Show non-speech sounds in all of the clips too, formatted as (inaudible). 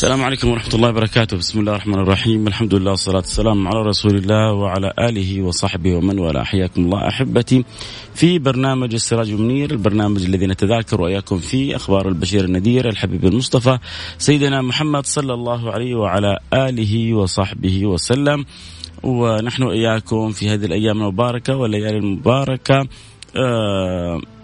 السلام عليكم ورحمة الله وبركاته. بسم الله الرحمن الرحيم. الحمد لله والصلاة والسلام على رسول الله وعلى آله وصحبه ومن والاه. حياكم الله أحبتي. في برنامج السراج المنير البرنامج الذي نتذاكر وإياكم فيه أخبار البشير النذير الحبيب المصطفى سيدنا محمد صلى الله عليه وعلى آله وصحبه وسلم. ونحن إياكم في هذه الأيام المباركة والليالي المباركة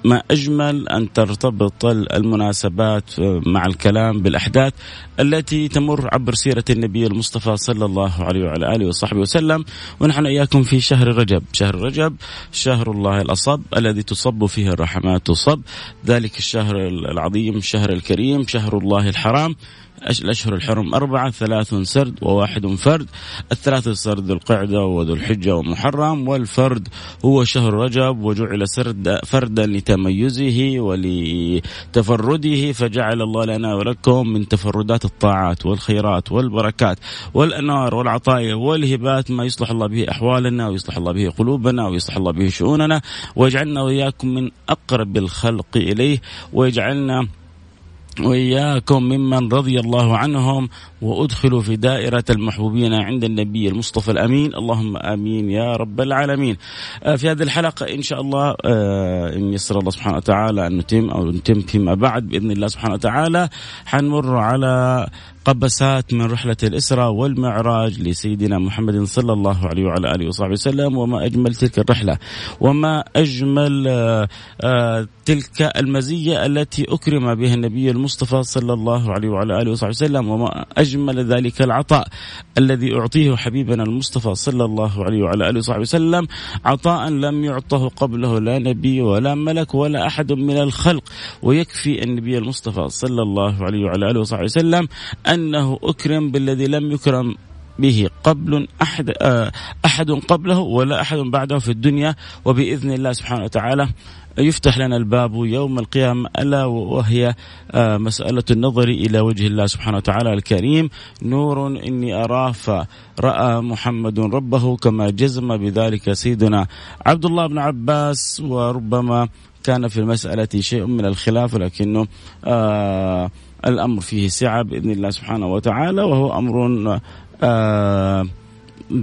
ما أجمل أن ترتبط المناسبات آه، مع الكلام بالأحداث التي تمر عبر سيرة النبي المصطفى صلى الله عليه وعلى آله وصحبه وسلم. ونحن إياكم في شهر رجب، شهر رجب شهر الله الأصب الذي تصب فيه الرحمات. تصب، ذلك الشهر العظيم، الشهر الكريم، شهر الله الحرام، الأشهر الحرم أربعة ثلاث سرد وواحد فرد. الثلاث سرد ذو القعدة وذو الحجة ومحرم والفرد هو شهر رجب وجعل سرد فردا لتميزه ولتفرده فجعل الله لنا ولكم من تفردات الطاعات والخيرات والبركات والأنوار والعطايا والهبات ما يصلح الله به أحوالنا ويصلح الله به قلوبنا ويصلح الله به شؤوننا ويجعلنا وإياكم من أقرب الخلق إليه ويجعلنا وإياكم ممن رضي الله عنهم وأدخلوا في دائرة المحبوبين عند النبي المصطفى الأمين. اللهم آمين يا رب العالمين. آه، في هذه الحلقة إن شاء الله آه، إن يسر الله سبحانه وتعالى أن نتم أو نتم فيما بعد بإذن الله سبحانه وتعالى حنمر على قبسات من رحلة الإسراء والمعراج لسيدنا محمد صلى الله عليه وعلى آله وصحبه وسلم. وما أجمل تلك الرحلة وما أجمل آه، تلك المزية التي أكرم بها النبي المصطفى صلى الله عليه وعلى آله وصحبه وسلم. وما أجمل ذلك العطاء الذي أعطيه حبيبنا المصطفى صلى الله عليه وعلى آله وصحبه وسلم. عطاء لم يعطه قبله لا نبي ولا ملك ولا أحد من الخلق. ويكفي النبي المصطفى صلى الله عليه وعلى آله وصحبه وسلم أن أنه أكرم بالذي لم يكرم به قبل أحد آه، أحد قبله ولا أحد بعده في الدنيا وبإذن الله سبحانه وتعالى يفتح لنا الباب يوم القيامة ألا وهي آه، مسألة النظر إلى وجه الله سبحانه وتعالى الكريم. نور إني أراه فرأى محمد ربه كما جزم بذلك سيدنا عبد الله بن عباس وربما كان في المسألة شيء من الخلاف لكنه آه الأمر فيه سعة بإذن الله سبحانه وتعالى وهو أمر آه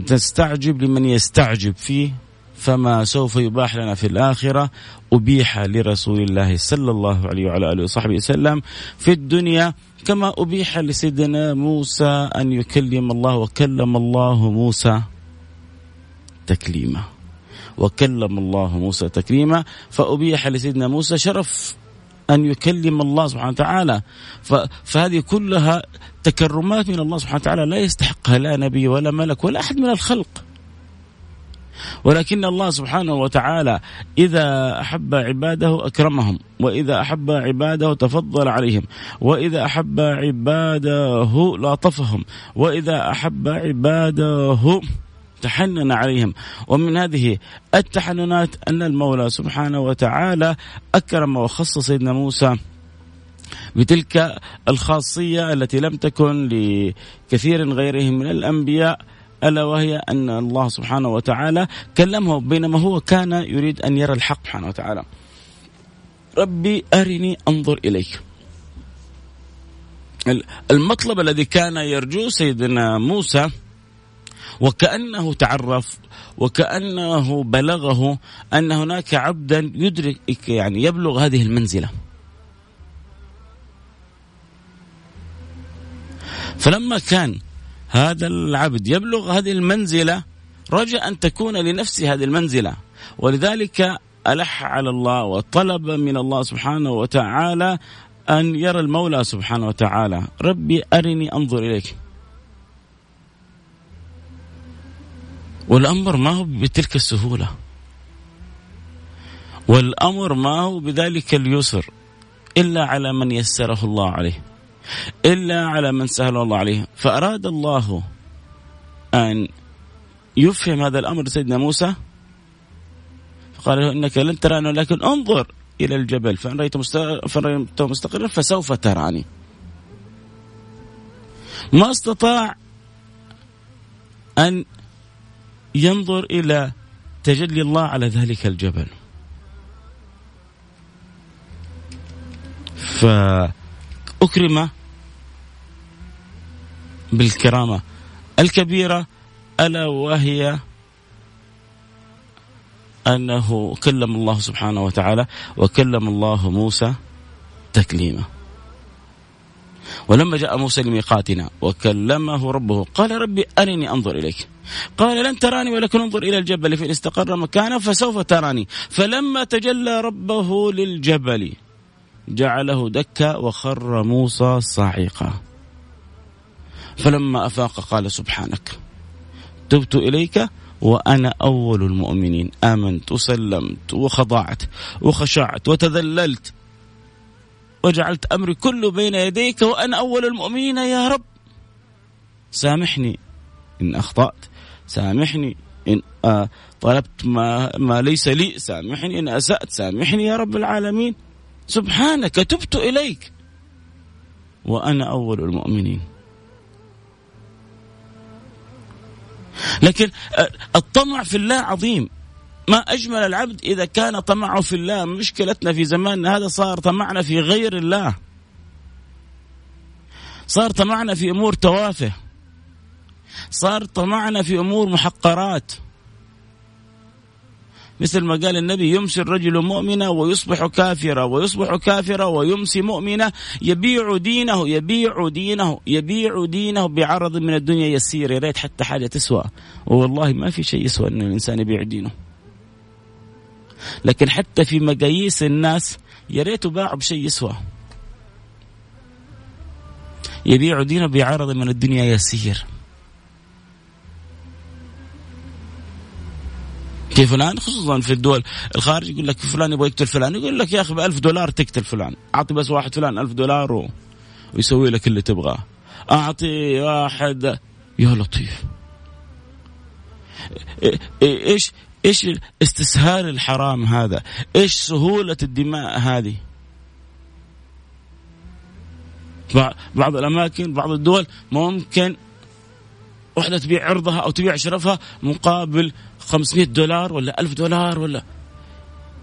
تستعجب لمن يستعجب فيه فما سوف يباح لنا في الآخرة أبيح لرسول الله صلى الله عليه وعلى آله وصحبه وسلم في الدنيا كما أبيح لسيدنا موسى أن يكلم الله وكلم الله موسى تكليما. وكلم الله موسى تكريما فأبيح لسيدنا موسى شرف. أن يكلم الله سبحانه وتعالى. فهذه كلها تكرمات من الله سبحانه وتعالى. لا يستحقها لا نبي ولا ملك ولا أحد من الخلق. ولكن الله سبحانه وتعالى إذا أحب عباده أكرمهم وإذا أحب عباده تفضل عليهم وإذا أحب عباده لاطفهم وإذا أحب عباده تحنن عليهم. ومن هذه التحننات أن المولى سبحانه وتعالى أكرم وخص سيدنا موسى بتلك الخاصية التي لم تكن لكثير غيرهم من الأنبياء ألا وهي أن الله سبحانه وتعالى كلمه بينما هو كان يريد أن يرى الحق سبحانه وتعالى. ربي أرني أنظر إليك. المطلب الذي كان يرجوه سيدنا موسى وكأنه تعرف وكأنه بلغه أن هناك عبدا يدرك يعني يبلغ هذه المنزلة. فلما كان هذا العبد يبلغ هذه المنزلة رجى أن تكون لنفسه هذه المنزلة. ولذلك ألح على الله وطلب من الله سبحانه وتعالى أن يرى المولى سبحانه وتعالى. ربي أرني أنظر إليك. والأمر ما هو بتلك السهولة. والأمر ما هو بذلك اليسر إلا على من يسره الله عليه إلا على من سهل الله عليه. فأراد الله أن يفهم هذا الأمر سيدنا موسى فقال له إنك لن تراني ولكن انظر إلى الجبل فإن رأيته مستقرا فسوف تراني. ما استطاع أن ينظر إلى تجلي الله على ذلك الجبل. فأكرم بالكرامة الكبيرة ألا وهي أنه كلم الله سبحانه وتعالى وكلم الله موسى تكليما. ولما جاء موسى لميقاتنا وكلمه ربه قال ربي أرني أنظر إليك. قال لن تراني ولكن انظر إلى الجبل فإن استقر مكانه فسوف تراني. فلما تجلى ربه للجبل جعله دكا وخر موسى صاعقا. فلما أفاق قال سبحانك تبت إليك وأنا أول المؤمنين. آمنت وسلمت وخضعت وخشعت وتذللت وجعلت أمري كله بين يديك وأنا أول المؤمنين يا رب. سامحني إن أخطأت. سامحني إن آه طلبت ما, ما ليس لي. سامحني إن أسأت. سامحني يا رب العالمين. سبحانك تبت إليك وأنا أول المؤمنين. لكن آه، الطمع في الله عظيم. ما أجمل العبد إذا كان طمعه في الله. مشكلتنا في زماننا هذا صار طمعنا في غير الله. صار طمعنا في أمور توافه. صار طمعنا في أمور محقرات. مثل ما قال النبي يمسي الرجل مؤمنا ويصبح كافرا ويصبح كافرا ويمسي مؤمنا. يبيع دينه يبيع دينه يبيع دينه بعرض من الدنيا يسير. يا ريت حتى حاجة تسوى. والله ما في شيء يسوى إن الإنسان يبيع دينه. لكن حتى في مقاييس الناس يا ريت باعوا بشيء يسوى. يبيع دينه بعرض من الدنيا يسير كيف فلان؟ خصوصا في الدول الخارج يقول لك فلان يبغى يقتل فلان يقول لك يا أخي ب 1000 دولار تقتل فلان. أعطي بس واحد فلان 1000 دولار و... ويسوي لك اللي تبغاه. أعطي واحد يا لطيف. إيش إيش استسهال الحرام هذا؟ إيش سهولة الدماء هذه؟ بعض الأماكن بعض الدول ممكن واحدة تبيع عرضها أو تبيع شرفها مقابل 500 دولار ولا 1000 دولار ولا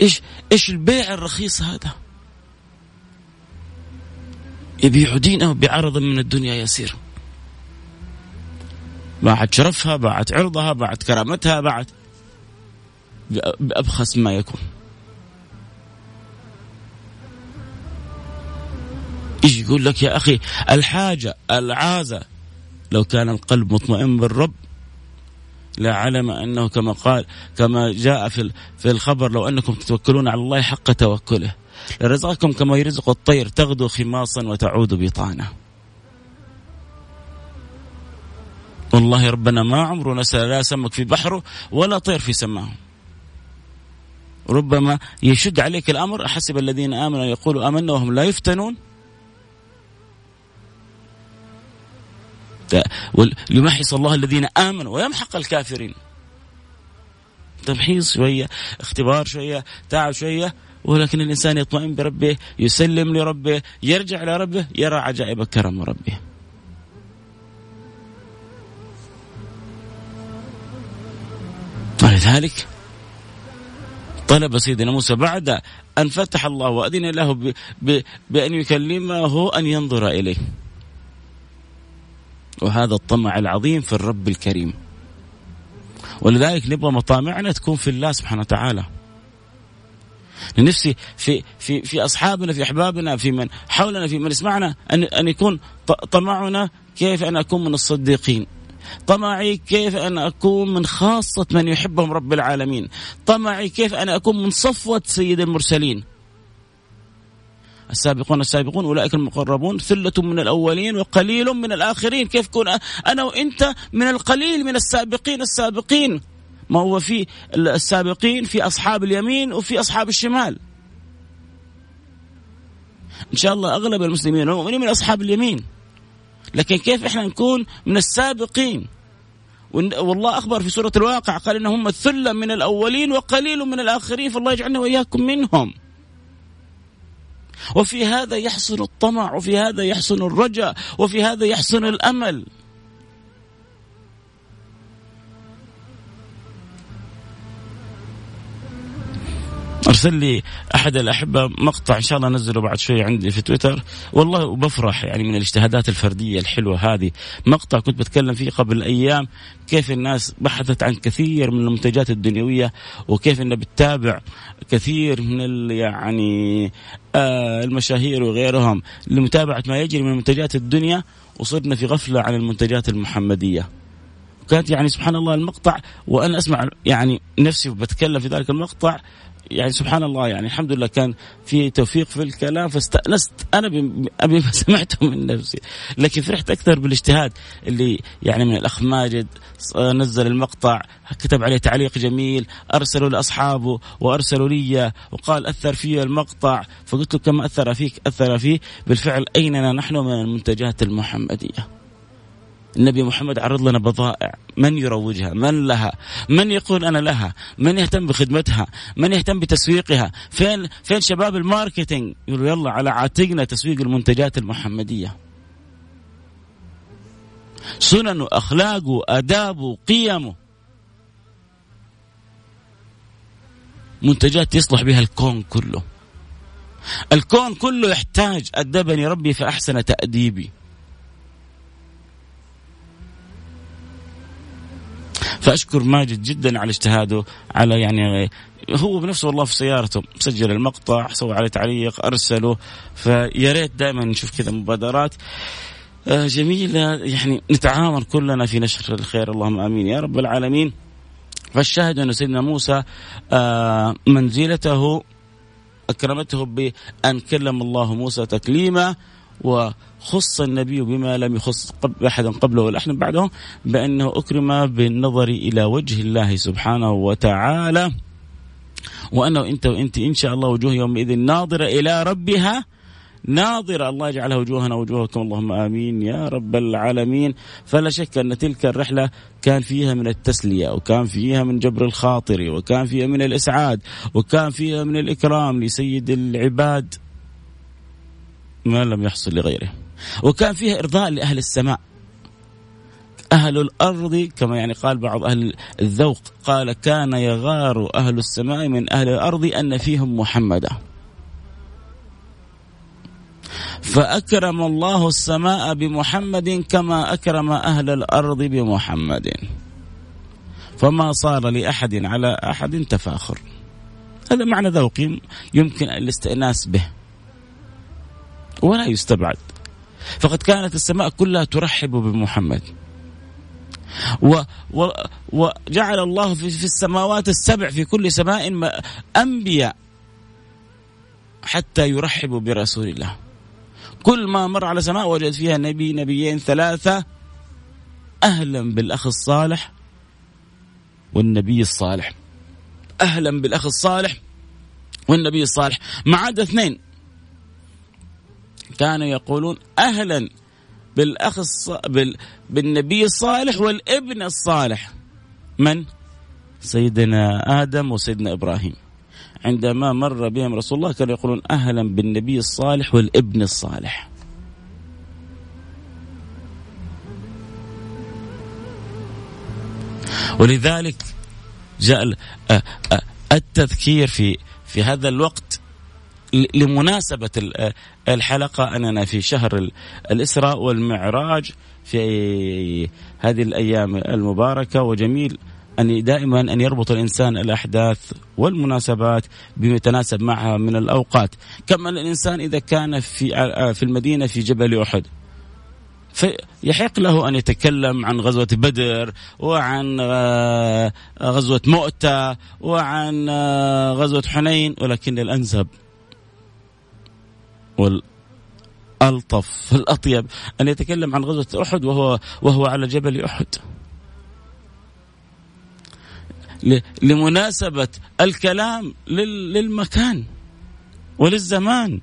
إيش إيش البيع الرخيص هذا؟ يبيع دينه بعرض من الدنيا يسير. باعت شرفها، باعت عرضها، باعت كرامتها، باعت بأبخس ما يكون. يجي يقول لك يا أخي الحاجة العازة. لو كان القلب مطمئن بالرب لعلم أنه كما قال كما جاء في في الخبر لو أنكم تتوكلون على الله حق توكله. لرزقكم كما يرزق الطير تغدو خماصا وتعود بطانا والله ربنا ما عمره نسى لا سمك في بحره ولا طير في سماه ربما يشد عليك الأمر حسب الذين آمنوا يقولوا آمنا وهم لا يفتنون؟ ليمحص الله الذين آمنوا ويمحق الكافرين. تمحيص شوية اختبار شوية تعب شوية ولكن الإنسان يطمئن بربه يسلم لربه يرجع لربه يرى عجائب كرم ربه. ولذلك طلب سيدنا موسى بعد أن فتح الله وأذن له ب ب بأن يكلمه أن ينظر إليه. وهذا الطمع العظيم في الرب الكريم. ولذلك نبغى مطامعنا تكون في الله سبحانه وتعالى. نفسي في في في أصحابنا في أحبابنا في من حولنا في من يسمعنا ان أن يكون طمعنا كيف أن أكون من الصديقين. طمعي كيف أن أكون من خاصة من يحبهم رب العالمين. طمعي كيف أن أكون من صفوة سيد المرسلين. السابقون السابقون أولئك المقربون ثلة من الأولين وقليل من الآخرين. كيف كون أنا وإنت من القليل من السابقين السابقين؟ ما هو في السابقين؟ في أصحاب اليمين وفي أصحاب الشمال. إن شاء الله أغلب المسلمين والمؤمنين من أصحاب اليمين. لكن كيف إحنا نكون من السابقين؟ والله أخبر في سورة الواقع قال إنهم الثلة من الأولين وقليل من الآخرين فالله يجعلنا وإياكم منهم. وفي هذا يحسن الطمع وفي هذا يحسن الرجاء وفي هذا يحسن الأمل. أرسل لي أحد الأحبة مقطع إن شاء الله أنزله بعد شوي عندي في تويتر. والله بفرح يعني من الاجتهادات الفردية الحلوة هذه. مقطع كنت بتكلم فيه قبل أيام كيف الناس بحثت عن كثير من المنتجات الدنيوية وكيف انها بتتابع كثير من يعني آه المشاهير وغيرهم لمتابعة ما يجري من منتجات الدنيا. وصرنا في غفلة عن المنتجات المحمدية. كانت يعني سبحان الله المقطع وأنا أسمع يعني نفسي بتكلم في ذلك المقطع يعني سبحان الله يعني الحمد لله كان في توفيق في الكلام فاستأنست أنا أبي ما (laughs) سمعته من نفسي. لكن فرحت أكثر بالاجتهاد اللي يعني من الأخ ماجد نزل المقطع كتب عليه تعليق جميل أرسلوا لأصحابه وأرسلوا لي وقال أثر في المقطع. فقلت له كما أثر فيك؟ أثر فيه بالفعل أيننا نحن من المنتجات المحمدية. النبي محمد عرض لنا بضائع. من يروجها؟ من لها؟ من يقول أنا لها؟ من يهتم بخدمتها؟ من يهتم بتسويقها؟ فين فين شباب الماركتينج؟ يقولوا يلا على عاتقنا تسويق المنتجات المحمدية. سننه أخلاقه أدابه قيمه. منتجات يصلح بها الكون كله. الكون كله يحتاج أدبني ربي فأحسن تأديبي. فأشكر ماجد جدا على اجتهاده على يعني هو بنفسه والله في سيارته سجل المقطع سوى عليه تعليق أرسله فيا ريت دائما نشوف كذا مبادرات. آه، جميله يعني نتعاون كلنا في نشر الخير اللهم آمين. يا رب العالمين فالشاهد أن سيدنا موسى آه، منزلته أكرمته بأن كلم الله موسى تكليما وخص النبي بما لم يخص قبل أحدا قبله ولا احد بعده بأنه أكرم بالنظر إلى وجه الله سبحانه وتعالى. وأنه إنت وإنت إن شاء الله وجوه يومئذ ناظرة إلى ربها. ناظرة الله يجعلها وجوهنا وجوهكم اللهم آمين يا رب العالمين. فلا شك أن تلك الرحلة كان فيها من التسلية وكان فيها من جبر الخاطر وكان فيها من الإسعاد وكان فيها من الإكرام لسيد العباد. ما لم يحصل لغيره. وكان فيها إرضاء لأهل السماء. أهل الأرض كما يعني قال بعض أهل الذوق قال كان يغار أهل السماء من أهل الأرض أن فيهم محمدا. فأكرم الله السماء بمحمد كما أكرم أهل الأرض بمحمد. فما صار لأحد على أحد تفاخر. هذا معنى ذوقي يمكن الاستئناس به. ولا يستبعد. فقد كانت السماء كلها ترحب بمحمد. و و وجعل الله في, في السماوات السبع في كل سماء أنبياء حتى يرحبوا برسول الله. كل ما مر على سماء وجد فيها نبي نبيين ثلاثة أهلا بالأخ الصالح والنبي الصالح. أهلا بالأخ الصالح والنبي الصالح. ما عدا اثنين. كانوا يقولون أهلا بالأخ الص... بال... بالنبي الصالح والابن الصالح. من؟ سيدنا آدم وسيدنا إبراهيم. عندما مر بهم رسول الله كانوا يقولون أهلا بالنبي الصالح والابن الصالح. ولذلك جاء التذكير في في هذا الوقت لمناسبة الحلقة أننا في شهر الإسراء والمعراج في هذه الأيام المباركة وجميل أن دائما أن يربط الإنسان الأحداث والمناسبات بما يتناسب معها من الأوقات. كما الإنسان إذا كان في في المدينة في جبل أحد فيحق له أن يتكلم عن غزوة بدر وعن آه، غزوة مؤتة وعن آه، غزوة حنين ولكن الأنسب والألطف الأطيب. أن يتكلم عن غزوة أحد وهو وهو على جبل أحد. لمناسبة الكلام للمكان وللزمان.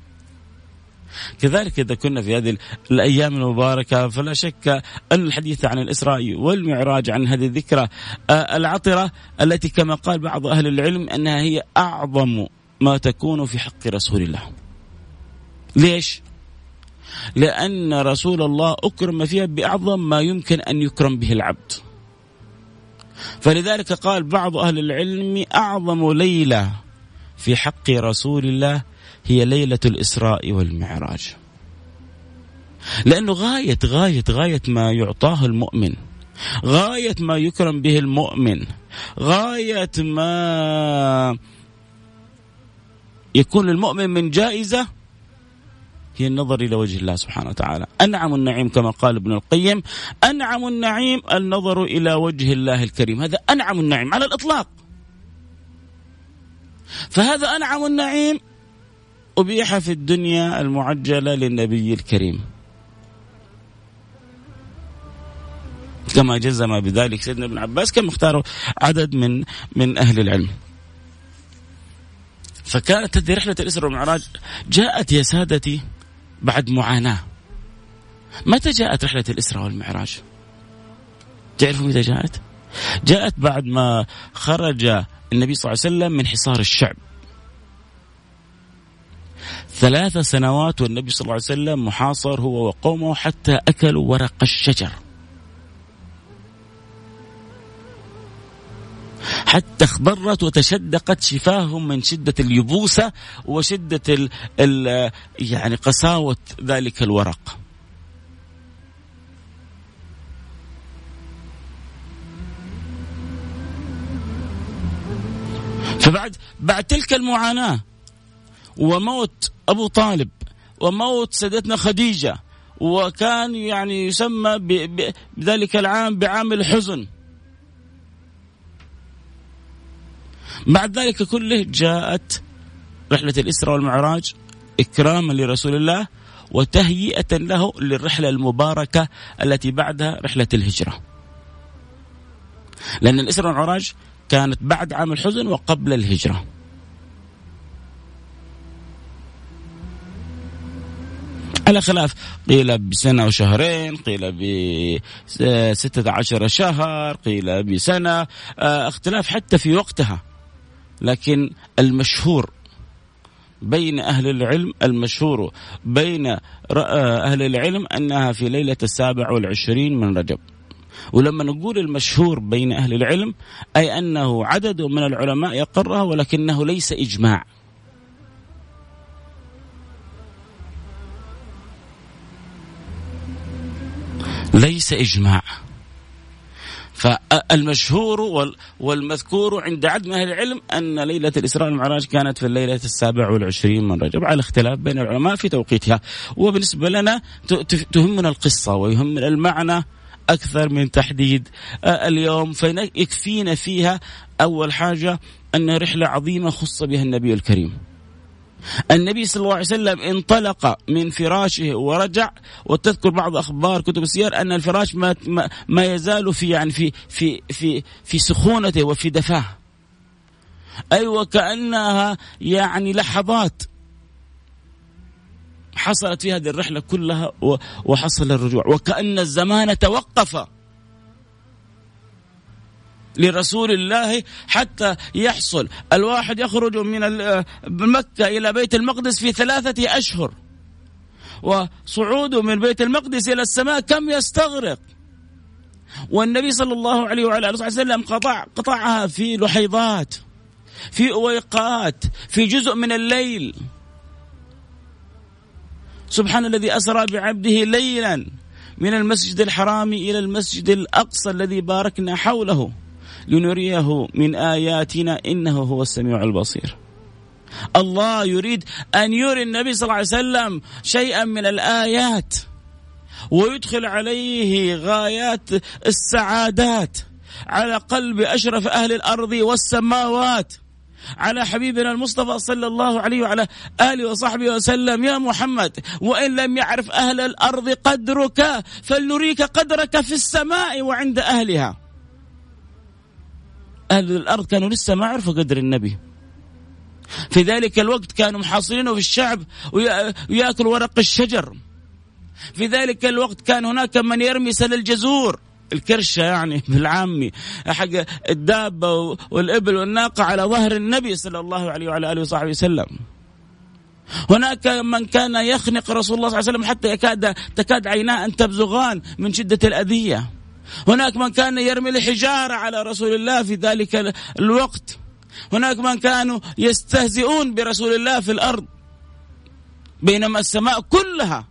كذلك إذا كنا في هذه الأيام المباركة فلا شك أن الحديث عن الإسراء والمعراج عن هذه الذكرى العطرة التي كما قال بعض أهل العلم أنها هي أعظم ما تكون في حق رسول الله. ليش؟ لأن رسول الله أكرم فيها بأعظم ما يمكن أن يكرم به العبد فلذلك قال بعض أهل العلم أعظم ليلة في حق رسول الله هي ليلة الإسراء والمعراج لأنه غاية غاية غاية ما يعطاه المؤمن غاية ما يكرم به المؤمن غاية ما يكون للمؤمن من جائزة هي النظر إلى وجه الله سبحانه وتعالى. أنعم النعيم كما قال ابن القيم أنعم النعيم النظر إلى وجه الله الكريم. هذا أنعم النعيم على الإطلاق. فهذا أنعم النعيم أبيح في الدنيا المعجلة للنبي الكريم. كما جزم بذلك سيدنا ابن عباس كما اختاروا عدد من من أهل العلم. فكانت هذه رحلة الإسراء والمعراج جاءت يا سادتي بعد معاناة. متى جاءت رحلة الإسراء والمعراج؟ تعرفوا متى جاءت؟ جاءت بعد ما خرج النبي صلى الله عليه وسلم من حصار الشعب. ثلاث سنوات والنبي صلى الله عليه وسلم محاصر هو وقومه حتى أكلوا ورق الشجر. حتى اخضرت وتشدقت شفاههم من شدة اليبوسة وشدة ال ال يعني قساوة ذلك الورق. فبعد بعد تلك المعاناة وموت أبو طالب وموت سيدتنا خديجة وكان يعني يسمى بذلك العام بعام الحزن. بعد ذلك كله جاءت رحلة الإسراء والمعراج إكراما لرسول الله وتهيئة له للرحلة المباركة التي بعدها رحلة الهجرة. لأن الإسراء والمعراج كانت بعد عام الحزن وقبل الهجرة. على خلاف قيل بسنة وشهرين قيل بستة عشر شهر قيل بسنة آه، اختلاف حتى في وقتها. لكن المشهور بين أهل العلم المشهور بين أهل العلم أنها في ليلة السابع والعشرين من رجب. ولما نقول المشهور بين أهل العلم أي أنه عدد من العلماء يقرها ولكنه ليس إجماع. ليس إجماع. فالمشهور والمذكور عند عدد من أهل العلم أن ليلة الإسراء والمعراج كانت في الليلة السابع والعشرين من رجب على اختلاف بين العلماء في توقيتها. وبالنسبة لنا تهمنا القصة ويهمنا المعنى أكثر من تحديد آه، اليوم. فيكفينا فيها أول حاجة أن رحلة عظيمة خص بها النبي الكريم. النبي صلى الله عليه وسلم انطلق من فراشه ورجع وتذكر بعض أخبار كتب السير أن الفراش ما ما يزال في يعني في في في في سخونته وفي دفاه. اي أيوة وكانها يعني لحظات حصلت في هذه الرحلة كلها وحصل الرجوع وكأن الزمان توقف لرسول الله حتى يحصل. الواحد يخرج من مكة إلى بيت المقدس في ثلاثة أشهر. وصعوده من بيت المقدس إلى السماء كم يستغرق. والنبي صلى الله عليه وعلى آله وسلم قطع قطعها في لحيضات في أويقات في جزء من الليل. سبحان الذي أسرى بعبده ليلا من المسجد الحرام إلى المسجد الأقصى الذي باركنا حوله. لنريه من آياتنا إنه هو السميع البصير. الله يريد أن يري النبي صلى الله عليه وسلم شيئا من الآيات ويدخل عليه غايات السعادات. على قلب أشرف أهل الأرض والسماوات. على حبيبنا المصطفى صلى الله عليه وعلى آله وصحبه وسلم يا محمد وإن لم يعرف أهل الأرض قدرك فلنريك قدرك في السماء وعند أهلها. أهل الأرض كانوا لسه ما عرفوا قدر النبي. في ذلك الوقت كانوا محاصرينه في الشعب ويأكل ورق الشجر. في ذلك الوقت كان هناك من يرمي سل الجزور. الكرشة يعني (laughs) بالعامي حق الدابة والإبل والناقة على ظهر النبي صلى الله عليه وعلى آله وصحبه وسلم. هناك من كان يخنق رسول الله صلى الله عليه وسلم حتى يكاد تكاد عيناه أن تبزغان من شدة الأذية. هناك من كان يرمي الحجارة على رسول الله في ذلك الوقت. هناك من كانوا يستهزئون برسول الله في الأرض. بينما السماء كلها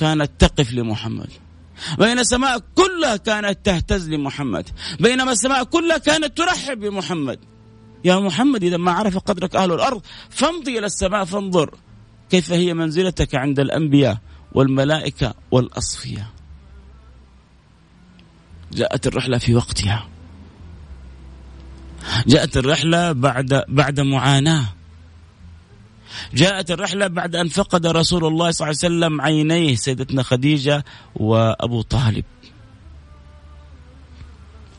كانت تقف لمحمد. بين السماء كلها كانت تهتز لمحمد. بينما السماء كلها كانت ترحب بمحمد. يا محمد إذا ما عرف قدرك أهل الأرض فامضي إلى السماء فانظر كيف هي منزلتك عند الأنبياء والملائكة والأصفياء. جاءت الرحلة في وقتها. جاءت الرحلة بعد بعد معاناة. جاءت الرحلة بعد أن فقد رسول الله صلى الله عليه وسلم عينيه سيدتنا خديجة وأبو طالب.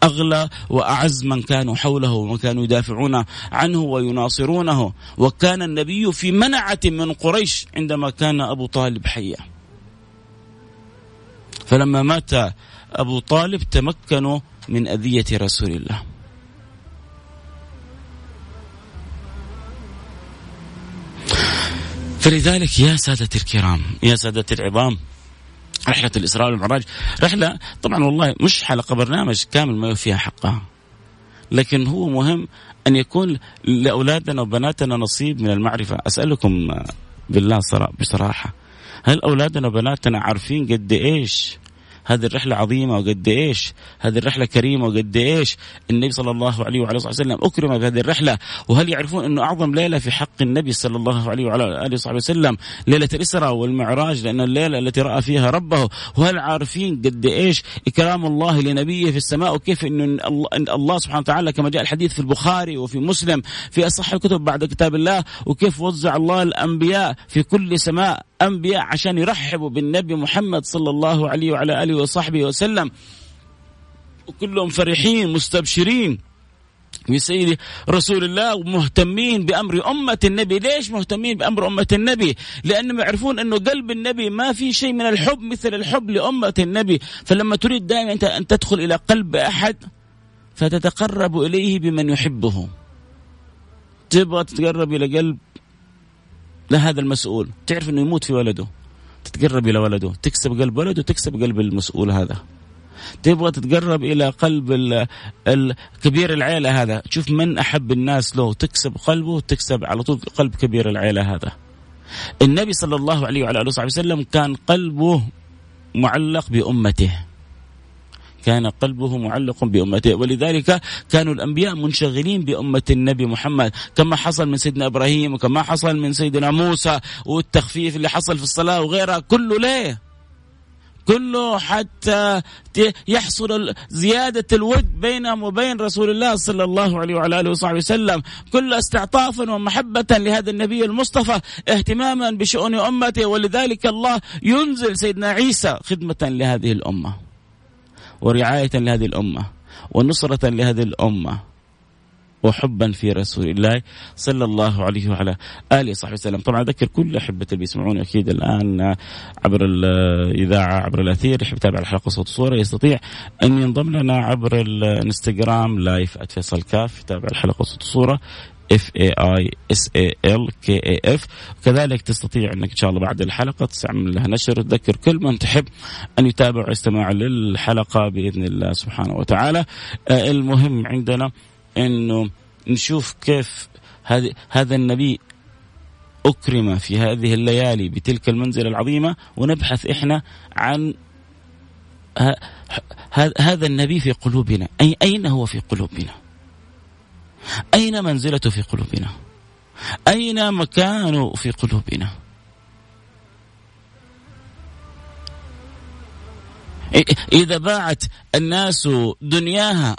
أغلى وأعز من كانوا حوله ومن كانوا يدافعون عنه ويناصرونه. وكان النبي في منعة من قريش عندما كان أبو طالب حيا. فلما مات أبو طالب تمكنوا من أذية رسول الله. فلذلك يا سادة الكرام يا سادة العظام رحلة الإسراء والمعراج رحلة طبعا والله مش حلقة برنامج كامل ما فيها حقها لكن هو مهم أن يكون لأولادنا وبناتنا نصيب من المعرفة. أسألكم بالله بصراحة هل أولادنا وبناتنا عارفين قد إيش هذه الرحلة عظيمة وقد إيش هذه الرحلة كريمة وقد إيش النبي صلى الله عليه وعلى اله وسلم أكرم بهذه الرحلة. وهل يعرفون أنه أعظم ليلة في حق النبي صلى الله عليه وعلى آله وصحبه وسلم؟ ليلة الإسراء والمعراج لأن الليلة التي رأى فيها ربه. وهل عارفين قد إيش إكرام الله لنبيه في السماء؟ وكيف أن الله سبحانه وتعالى كما جاء الحديث في البخاري وفي مسلم في أصح الكتب بعد كتاب الله وكيف وزع الله الأنبياء في كل سماء أنبياء عشان يرحبوا بالنبي محمد صلى الله عليه وعلى آله وصحبه وسلم. وكلهم فرحين مستبشرين بسيد رسول الله ومهتمين بأمر أمة النبي، ليش مهتمين بأمر أمة النبي؟ لأنهم يعرفون أنه قلب النبي ما في شيء من الحب مثل الحب لأمة النبي، فلما تريد دائما انت أن تدخل إلى قلب أحد فتتقرب إليه بمن يحبه. تبغى تتقرب إلى قلب لهذا المسؤول. تعرف إنه يموت في ولده. تتقرب إلى ولده تكسب قلب ولده تكسب قلب المسؤول هذا. تبغى تتقرب إلى قلب الكبير العيلة هذا. تشوف من أحب الناس له تكسب قلبه تكسب على طول قلب كبير العيلة هذا. النبي صلى الله عليه وعلى آله وصحبه وسلم كان قلبه معلق بأمته. كان قلبه معلق بأمته. ولذلك كانوا الأنبياء منشغلين بأمة النبي محمد. كما حصل من سيدنا إبراهيم وكما حصل من سيدنا موسى والتخفيف اللي حصل في الصلاة وغيرها. كله ليه؟ كله حتى يحصل زيادة الود بينهم وبين رسول الله صلى الله عليه وعلى آله وصحبه وسلم. كله استعطافا ومحبة لهذا النبي المصطفى اهتماما بشؤون أمته. ولذلك الله ينزل سيدنا عيسى خدمة لهذه الأمة. ورعاية لهذه الأمة ونصرة لهذه الأمة وحبا في رسول الله صلى الله عليه وعلى آله وصحبه وسلم، طبعا أذكر كل أحبة اللي بيسمعوني أكيد الآن عبر الإذاعة عبر الأثير يحب يتابع الحلقة صوت وصوره يستطيع أن ينضم لنا عبر الانستغرام لايف @فيصل كاف يتابع الحلقة صوت وصوره F A I S A L K A F كذلك تستطيع أنك إن شاء الله بعد الحلقة تعمل لها نشر تذكر كل من تحب أن يتابع ويستمع للحلقة بإذن الله سبحانه وتعالى. آه، المهم عندنا إنه نشوف كيف هذا هذا النبي أكرم في هذه الليالي بتلك المنزلة العظيمة ونبحث إحنا عن هذا النبي في قلوبنا. اي أين هو في قلوبنا؟ أين منزلته في قلوبنا أين مكانه في قلوبنا إذا باعت الناس دنياها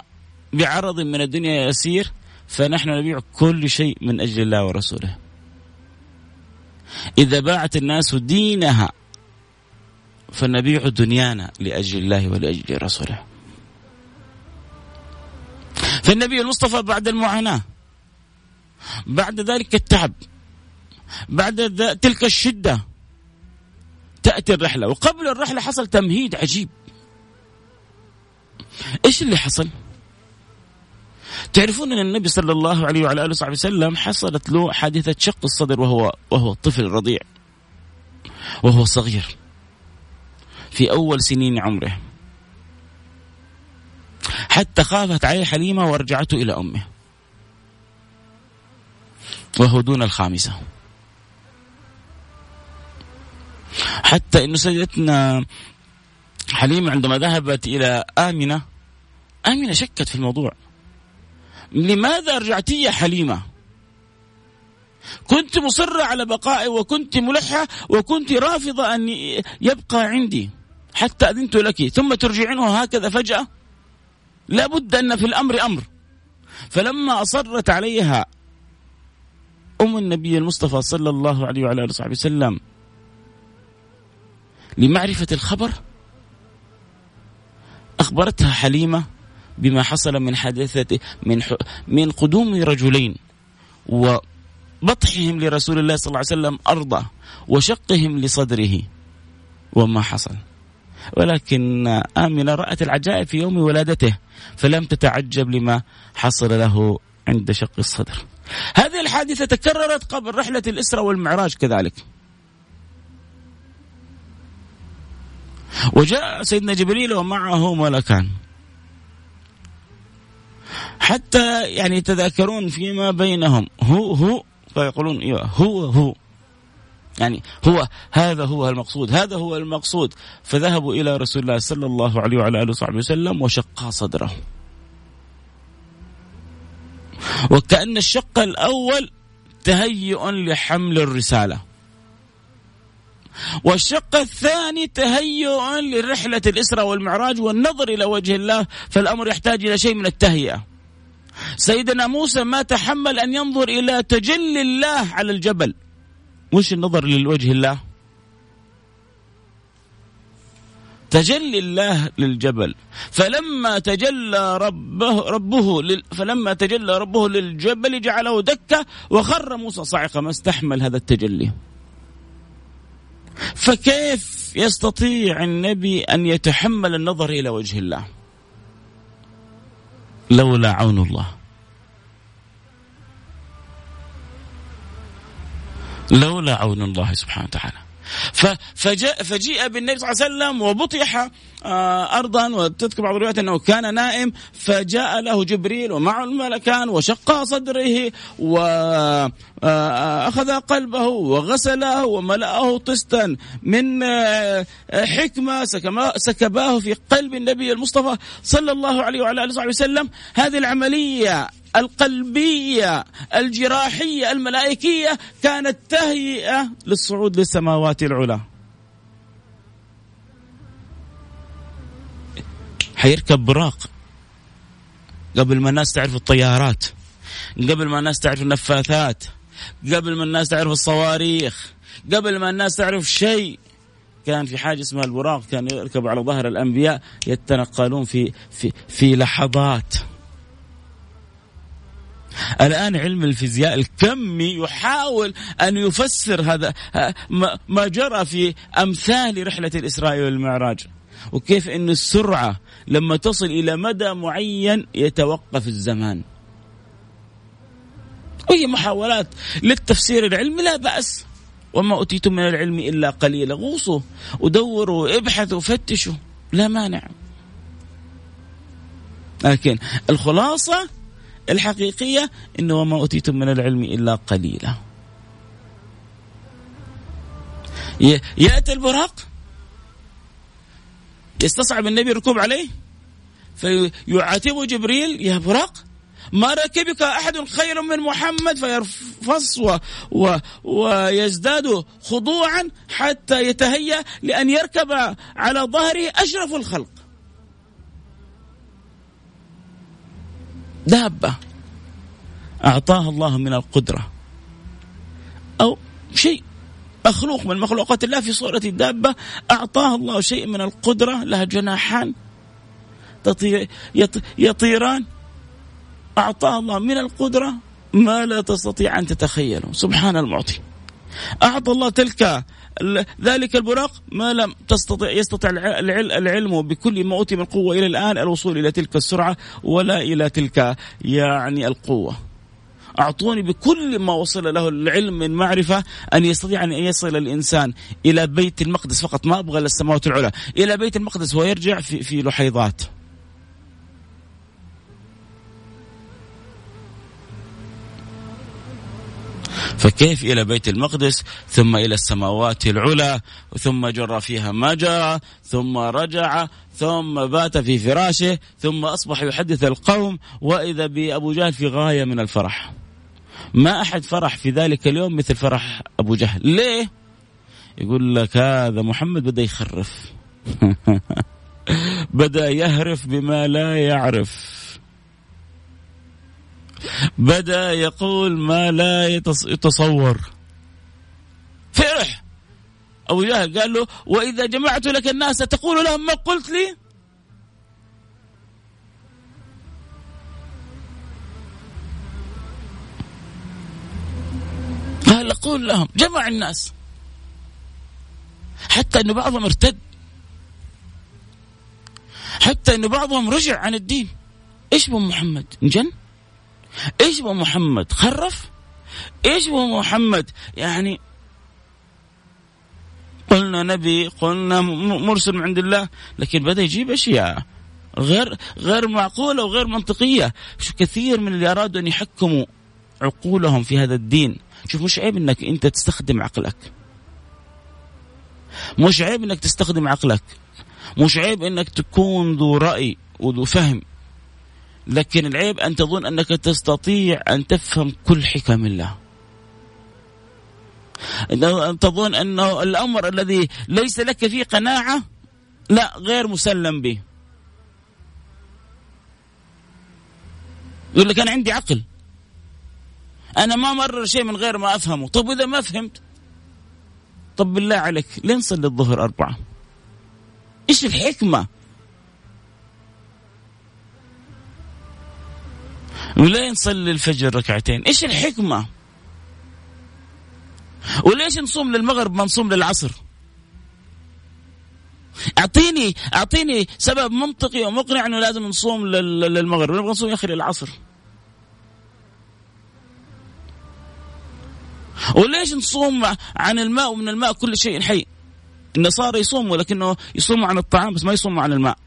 بعرض من الدنيا يسير فنحن نبيع كل شيء من أجل الله ورسوله. إذا باعت الناس دينها فنبيع دنيانا لأجل الله ولأجل رسوله. فالنبي المصطفى بعد المعاناة بعد ذلك التعب بعد تلك الشدة تأتي الرحلة. وقبل الرحلة حصل تمهيد عجيب. إيش اللي حصل؟ تعرفون أن النبي صلى الله عليه وعلى آله وصحبه وسلم حصلت له حادثة شق الصدر وهو وهو طفل رضيع وهو صغير في أول سنين عمره. حتى خافت عليه حليمة ورجعته إلى أمه. وهو دون الخامسة. حتى انه سيدتنا حليمة عندما ذهبت إلى آمنة آمنة شكت في الموضوع. لماذا رجعتي يا حليمة؟ كنت مصرة على بقائي وكنت ملحة وكنت رافضة أن يبقى عندي. حتى أذنت لك ثم ترجعينه هكذا فجأة؟ لابد أن في الأمر أمر. فلما أصرت عليها أم النبي المصطفى صلى الله عليه وعلى آله وصحبه وسلم لمعرفة الخبر أخبرتها حليمة بما حصل من حادثة من من قدوم رجلين وبطحهم لرسول الله صلى الله عليه وسلم أرضه وشقهم لصدره. وما حصل. ولكن آمنة رأت العجائب في يوم ولادته فلم تتعجب لما حصل له عند شق الصدر. هذه الحادثة تكررت قبل رحلة الإسراء والمعراج كذلك. وجاء سيدنا جبريل ومعه ملكان. حتى يعني يتذاكرون فيما بينهم. هو هو فيقولون إيوه هو هو. يعني هو هذا هو المقصود هذا هو المقصود. فذهبوا إلى رسول الله صلى الله عليه وعلى آله وصحبه وسلم وشقا صدره. وكأن الشق الأول تهيؤ لحمل الرسالة. والشق الثاني تهيؤ لرحلة الإسراء والمعراج والنظر إلى وجه الله فالأمر يحتاج إلى شيء من التهيئة. سيدنا موسى ما تحمل أن ينظر إلى تجلي الله على الجبل. مش النظر لوجه الله. تجلي الله للجبل فلما تجلى ربه ربه لل فلما تجلى ربه للجبل جعله دكة وخر موسى صاعقا ما استحمل هذا التجلي. فكيف يستطيع النبي أن يتحمل النظر إلى وجه الله؟ لولا عون الله. لولا عون الله سبحانه وتعالى. فجاء فجيء بالنبي صلى الله عليه وسلم وبطح آه، ارضا وتذكر بعض الروايات أنه كان نائم فجاء له جبريل ومعه الملكان وشق صدره واخذ آه، قلبه وغسله وملأه طستا من آه، حكمة سكباه في قلب النبي المصطفى صلى الله عليه وعلى آله وصحبه وسلم. هذه العملية القلبية الجراحية الملائكية كانت تهيئة للصعود للسماوات العلى. حيركب براق. قبل ما الناس تعرف الطيارات قبل ما الناس تعرف النفاثات قبل ما الناس تعرف الصواريخ قبل ما الناس تعرف شيء. كان في حاجة اسمها البراق كان يركب على ظهر الأنبياء يتنقلون في في في لحظات. الآن علم الفيزياء الكمي يحاول أن يفسر هذا ما جرى في أمثال رحلة الإسراء والمعراج. وكيف أن السرعة لما تصل إلى مدى معين يتوقف الزمان. وهي محاولات للتفسير العلمي لا بأس. وما أوتيتم من العلم إلا قليلا. غوصوا ودوروا ابحثوا فتشوا. لا مانع. لكن الخلاصة الحقيقية إنه وما أوتيتم من العلم إلا قليلا. يأتي البراق يستصعب النبي الركوب عليه فيعاتبه جبريل يا براق ما ركبك أحد خير من محمد؟ فيرفص و و ويزداد خضوعا حتى يتهيأ لأن يركب على ظهره أشرف الخلق. دابة. أعطاها الله من القدرة. أو شيء مخلوق من مخلوقات الله في صورة الدابة أعطاها الله شيء من القدرة لها جناحان يطيران. أعطاها الله من القدرة ما لا تستطيع أن تتخيله. سبحان المعطي. أعطى الله تلك ذلك البراق ما لم تستطيع يستطيع العلم بكل ما أوتي من قوة إلى الآن الوصول إلى تلك السرعة ولا إلى تلك يعني القوة. أعطوني بكل ما وصل له العلم من معرفة أن يستطيع أن يصل الإنسان إلى بيت المقدس فقط ما أبغى للسماوات العلى إلى بيت المقدس ويرجع في, في لحيضات فكيف إلى بيت المقدس؟ ثم إلى السماوات العلى ثم جرى فيها ما جرى ثم رجع ثم بات في فراشه ثم أصبح يحدث القوم وإذا بأبو جهل في غاية من الفرح. ما أحد فرح في ذلك اليوم مثل فرح أبو جهل. ليه؟ يقول لك هذا محمد بدأ يخرف. (laughs) بدأ يهرف بما لا يعرف. بدأ يقول ما لا يتصور. فرح. أبو جهل قال له وإذا جمعت لك الناس تقول لهم ما قلت لي؟ قال قول لهم جمع الناس. حتى أن بعضهم ارتد. حتى أن بعضهم رجع عن الدين. إيش بو محمد؟ إنجن؟ إيش بو محمد؟ خرف؟ إيش بو محمد؟ يعني قلنا نبي قلنا مرسل من عند الله لكن بدأ يجيب أشياء غير غير معقولة وغير منطقية. شو كثير من اللي أرادوا أن يحكموا عقولهم في هذا الدين. شوف مش عيب إنك أنت تستخدم عقلك. مش عيب إنك تستخدم عقلك. مش عيب إنك تكون ذو رأي وذو فهم. لكن العيب أن تظن أنك تستطيع أن تفهم كل حكم الله. أن تظن أنه الأمر الذي ليس لك فيه قناعة لا غير مسلم به. يقول لك أنا عندي عقل. أنا ما مرر شيء من غير ما أفهمه. طب إذا ما فهمت طب بالله عليك لين نصلي الظهر أربعة. إيش الحكمة؟ وليه نصلي الفجر ركعتين. إيش الحكمة؟ وليش نصوم للمغرب ما نصوم للعصر؟ أعطيني أعطيني سبب منطقي ومقنع إنه لازم نصوم للمغرب. نبغى نصوم يا أخي للعصر. وليش نصوم عن الماء ومن الماء كل شيء حي؟ النصارى يصوموا لكنه يصوموا عن الطعام بس ما يصوموا عن الماء.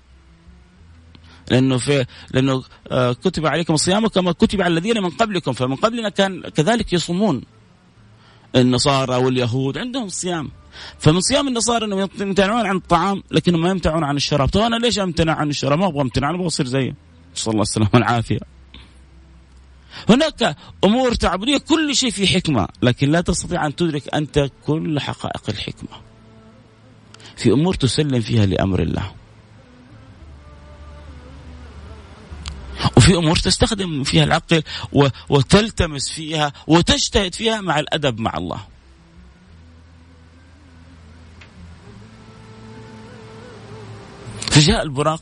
لأنه في لأنه آه، كتب عليكم الصيام كما كتب على الذين من قبلكم. فمن قبلنا كان كذلك يصومون. النصارى واليهود عندهم صيام. فمن صيام النصارى إنهم يمتنعون عن الطعام لكنهم ما يمتنعون عن الشراب. طيب أنا ليش أمتنع عن الشراب؟ ما أبغى امتنع أنا أبغى أصير زيه صلى الله السلامة والعافية. هناك أمور تعبدية كل شيء في حكمة لكن لا تستطيع أن تدرك أنت كل حقائق الحكمة. في أمور تسلم فيها لأمر الله. وفي أمور تستخدم فيها العقل وتلتمس فيها وتجتهد فيها مع الأدب مع الله. فجاء البراق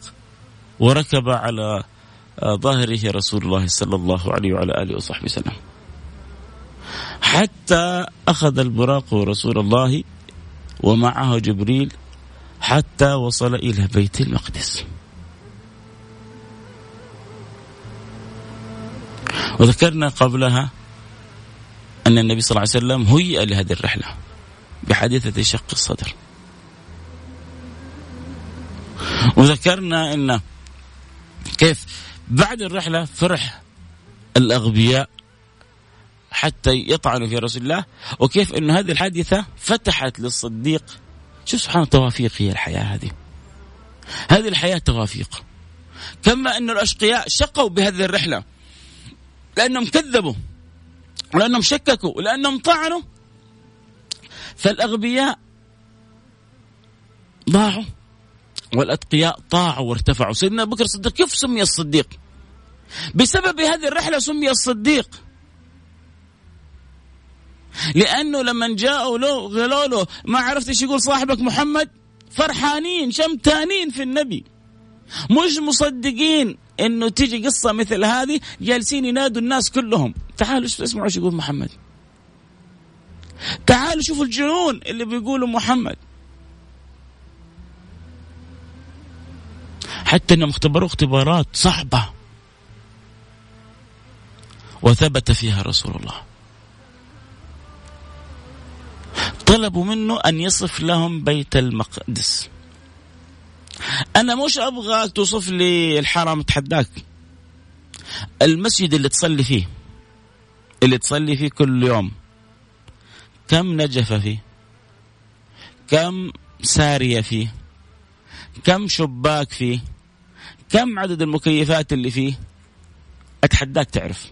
وركب على ظهره رسول الله صلى الله عليه وعلى آله وصحبه وسلم. حتى أخذ البراق رسول الله ومعه جبريل حتى وصل إلى بيت المقدس. وذكرنا قبلها أن النبي صلى الله عليه وسلم هيئ لهذه الرحلة بحادثة شق الصدر. وذكرنا أن كيف بعد الرحلة فرح الأغبياء حتى يطعنوا في رسول الله وكيف أن هذه الحادثة فتحت للصديق شوف سبحان توافيق هي الحياة هذه. هذه الحياة توافيق. كما أن الأشقياء شقوا بهذه الرحلة. لأنهم كذبوا ولأنهم شككوا ولأنهم طعنوا. فالأغبياء ضاعوا والأتقياء طاعوا وارتفعوا. سيدنا بكر الصديق كيف سمي الصديق؟ بسبب هذه الرحلة سمي الصديق. لأنه لما جاءوا له قالوا له ما عرفت إيش يقول صاحبك محمد؟ فرحانين شمتانين في النبي. مش مصدقين. إنه تيجي قصة مثل هذه جالسين ينادوا الناس كلهم. تعالوا اسمعوا إيش يقول محمد. تعالوا شوفوا الجنون اللي بيقولوا محمد. حتى إنهم اختبروا اختبارات صعبة. وثبت فيها رسول الله. طلبوا منه أن يصف لهم بيت المقدس. أنا مش ابغاك توصف لي الحرم اتحداك المسجد اللي تصلي فيه اللي تصلي فيه كل يوم كم نجف فيه؟ كم سارية فيه؟ كم شباك فيه؟ كم عدد المكيفات اللي فيه؟ أتحداك تعرف.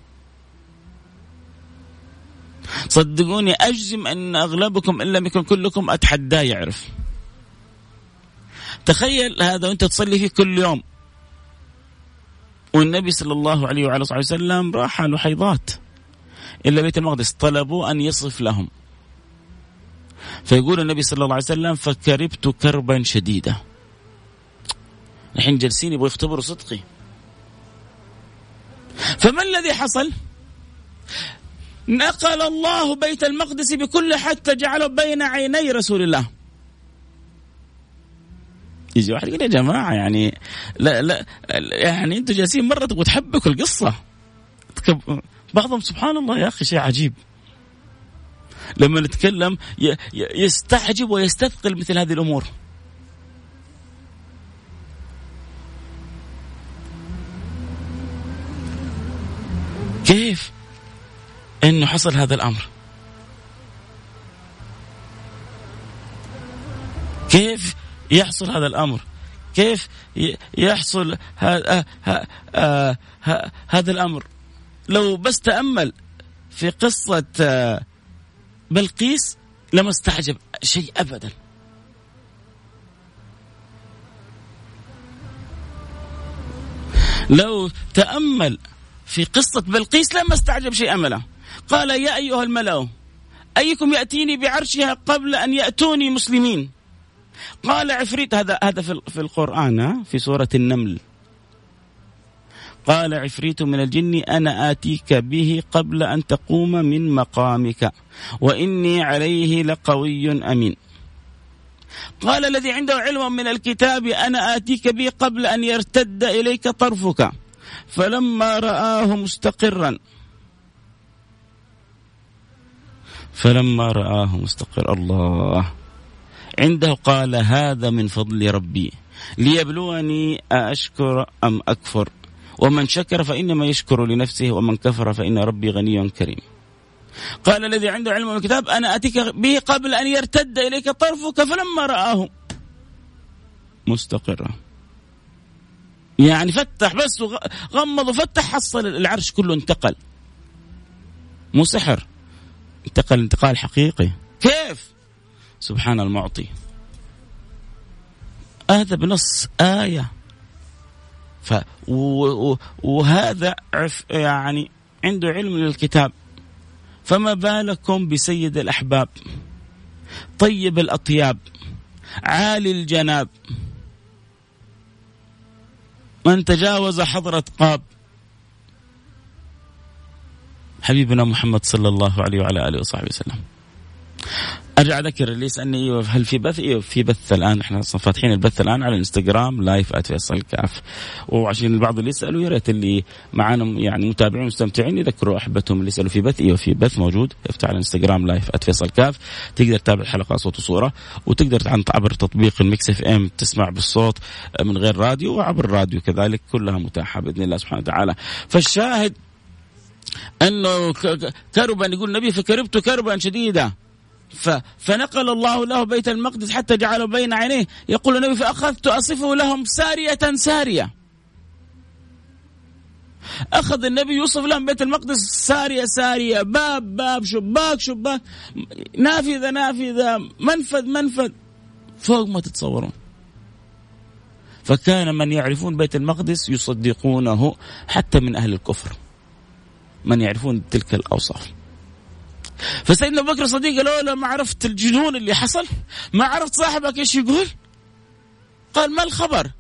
صدقوني أجزم أن أغلبكم إن لم يكن كلكم أتحداه يعرف. تخيل هذا وانت تصلي فيه كل يوم. والنبي صلى الله عليه وعلى صحبه وسلم راح لحيضات إلى بيت المقدس طلبوا أن يصف لهم. فيقول النبي صلى الله عليه وسلم فكربت كربا شديدا. الحين جالسين يبغوا يختبروا صدقي. فما الذي حصل؟ نقل الله بيت المقدس بكل حتى جعله بين عيني رسول الله. يجي واحد يقول يا جماعة يعني لا لا يعني أنتم جالسين مرة تبغوا تحبكوا القصة. بعضهم سبحان الله يا أخي شيء عجيب. لما نتكلم يستعجب ويستثقل مثل هذه الأمور. كيف؟ إنه حصل هذا الأمر. كيف؟ يحصل هذا الأمر. كيف يحصل هذا هذا الأمر؟ لو بس تأمل في قصة آه، بلقيس لما استعجب شيء ابدا. لو تأمل في قصة بلقيس لما استعجب شيء املا قال يا أيها الملأ أيكم يأتيني بعرشها قبل أن يأتوني مسلمين؟ قال عفريت هذا هذا في القرآن في سورة النمل. قال عفريت من الجن أنا آتيك به قبل أن تقوم من مقامك وإني عليه لقوي أمين. قال الذي عنده علم من الكتاب أنا آتيك به قبل أن يرتد إليك طرفك. فلما رآه مستقرا فلما رآه مستقر الله. عنده قال هذا من فضل ربي. ليبلوني أأشكر أم أكفر؟ ومن شكر فإنما يشكر لنفسه ومن كفر فإن ربي غني كريم. قال الذي عنده علم الكتاب أنا أتيك به قبل أن يرتد إليك طرفك فلما رآه. مستقرا يعني فتح بس غمض وفتح حصل العرش كله انتقل. مو سحر. انتقل انتقال حقيقي. كيف؟ سبحان المعطي. هذا بنص آية. ف وهذا يعني عنده علم للكتاب. فما بالكم بسيد الأحباب؟ طيب الأطياب؟ عالي الجناب؟ من تجاوز حضرة قاب حبيبنا محمد صلى الله عليه وعلى آله وصحبه وسلم. أرجع أذكر اللي يسألني إيوه هل في بث؟ إيوه في بث الآن. إحنا فاتحين البث الآن على الانستغرام live @فيصل كاف وعشان البعض اللي يسألوا يا ريت اللي معانا يعني متابعين مستمتعين يذكروا أحبتهم اللي يسألوا في بث. إيوه في بث موجود. افتح على الانستغرام live @فيصل كاف تقدر تتابع الحلقة صوت وصورة وتقدر عبر تطبيق ال Mix FM تسمع بالصوت من غير راديو وعبر الراديو كذلك كلها متاحة بإذن الله سبحانه وتعالى. فالشاهد أنه كربا يقول النبي فكربت كربا شديدا. فنقل الله له بيت المقدس حتى جعله بين عينيه. يقول النبي فأخذت أصفه لهم سارية سارية. أخذ النبي يوصف لهم بيت المقدس سارية سارية. باب باب شباك شباك. نافذة نافذة. منفذ منفذ. فوق ما تتصورون. فكان من يعرفون بيت المقدس يصدقونه حتى من أهل الكفر. من يعرفون تلك الأوصاف. فسيدنا أبو بكر الصديق له ما عرفت الجنون اللي حصل ما عرفت صاحبك إيش يقول. قال ما الخبر؟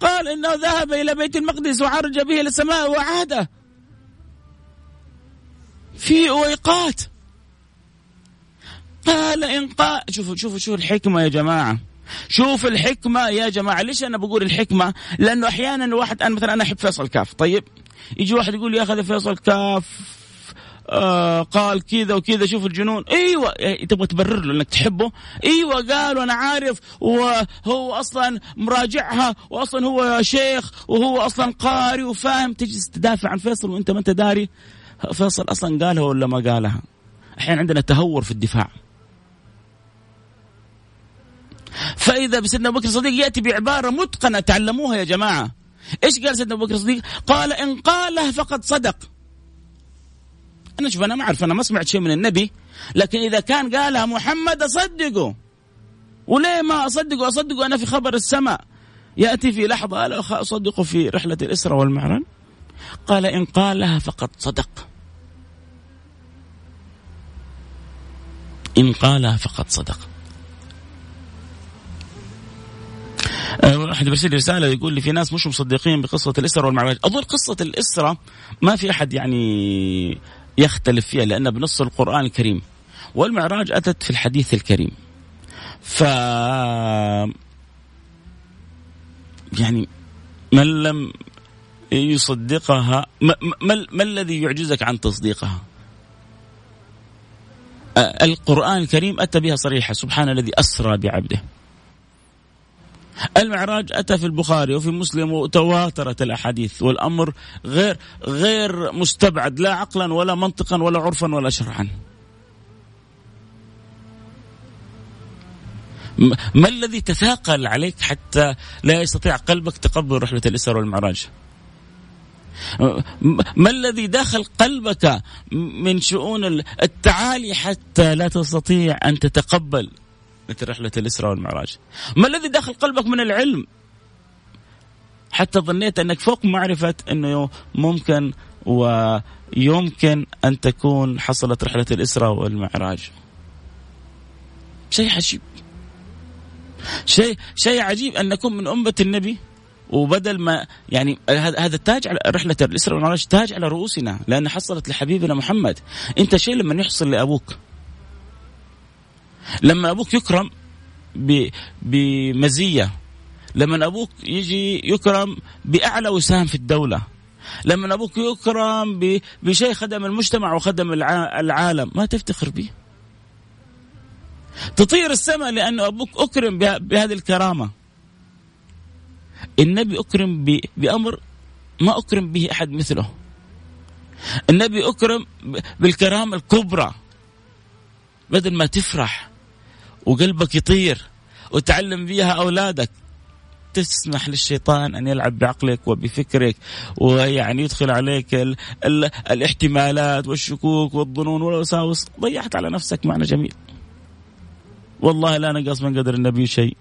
قال إنه ذهب إلى بيت المقدس وعرج به إلى السماء وعاد في أويقات. قال إن قال شوفوا شوفوا شوفوا الحكمة يا جماعة. شوف الحكمة يا جماعة. ليش أنا بقول الحكمة؟ لأنه أحيانا الواحد أنا مثلا أنا أحب فيصل كاف. طيب يجي واحد يقول لي يا أخي فيصل كاف. آه قال كذا وكذا شوف الجنون. إيوه إيه، تبغى تبرر له إنك تحبه؟ إيوه قال وأنا عارف وهو أصلا مراجعها واصلا هو شيخ وهو أصلا قاري وفاهم. تجلس تدافع عن فيصل وأنت ما أنت داري. فيصل أصلا قالها ولا ما قالها؟ أحيانا عندنا تهور في الدفاع. فإذا بسيدنا أبو بكر الصديق يأتي بعبارة متقنة تعلموها يا جماعة. إيش قال سيدنا أبو بكر الصديق؟ قال إن قالها فقد صدق. أنا شوف أنا ما أعرف أنا ما سمعت شيء من النبي لكن إذا كان قالها محمد أصدقه وليه ما أصدقه؟ أصدقه أنا في خبر السماء. يأتي في لحظة ألا أصدقه في رحلة الاسره والمعراج؟ قال إن قالها فقد صدق. إن قالها فقد صدق. واحد برسل رسالة يقول لي في ناس مش مصدقين بقصة الاسره والمعراج. أظن قصة الاسره ما في أحد يعني يختلف فيها لأنها بنص القرآن الكريم والمعراج أتت في الحديث الكريم. ف يعني من لم يصدقها ما, ما, ما الذي يعجزك عن تصديقها؟ القرآن الكريم أتى بها صريحة سبحان الذي أسرى بعبده. المعراج أتى في البخاري وفي مسلم وتواترت الأحاديث والأمر غير غير مستبعد لا عقلا ولا منطقا ولا عرفا ولا شرعا. ما الذي تثاقل عليك حتى لا يستطيع قلبك تقبل رحلة الإسراء والمعراج؟ ما الذي داخل قلبك من شؤون التعالي حتى لا تستطيع أن تتقبل مثل رحلة الإسراء والمعراج. ما الذي داخل قلبك من العلم؟ حتى ظنيت أنك فوق معرفة أنه ممكن ويمكن أن تكون حصلت رحلة الإسراء والمعراج. شيء عجيب. شيء شيء عجيب أن نكون من أمة النبي وبدل ما يعني هذا التاج على رحلة الإسراء والمعراج تاج على رؤوسنا لأن حصلت لحبيبنا محمد. أنت شيء لما يحصل لأبوك. لما أبوك يكرم بمزية لما أبوك يجي يكرم بأعلى وسام في الدولة لما أبوك يكرم بشيء خدم المجتمع وخدم العالم ما تفتخر به تطير السماء لأن أبوك أكرم بهذه الكرامة. النبي أكرم بأمر ما أكرم به أحد مثله. النبي أكرم بالكرامة الكبرى بدل ما تفرح. وقلبك يطير وتعلم فيها أولادك. تسمح للشيطان أن يلعب بعقلك وبفكرك ويعني يدخل عليك ال ال الاحتمالات والشكوك والظنون والوساوس. ضيعت على نفسك معنى جميل. والله لا نقص من قدر النبي شيء.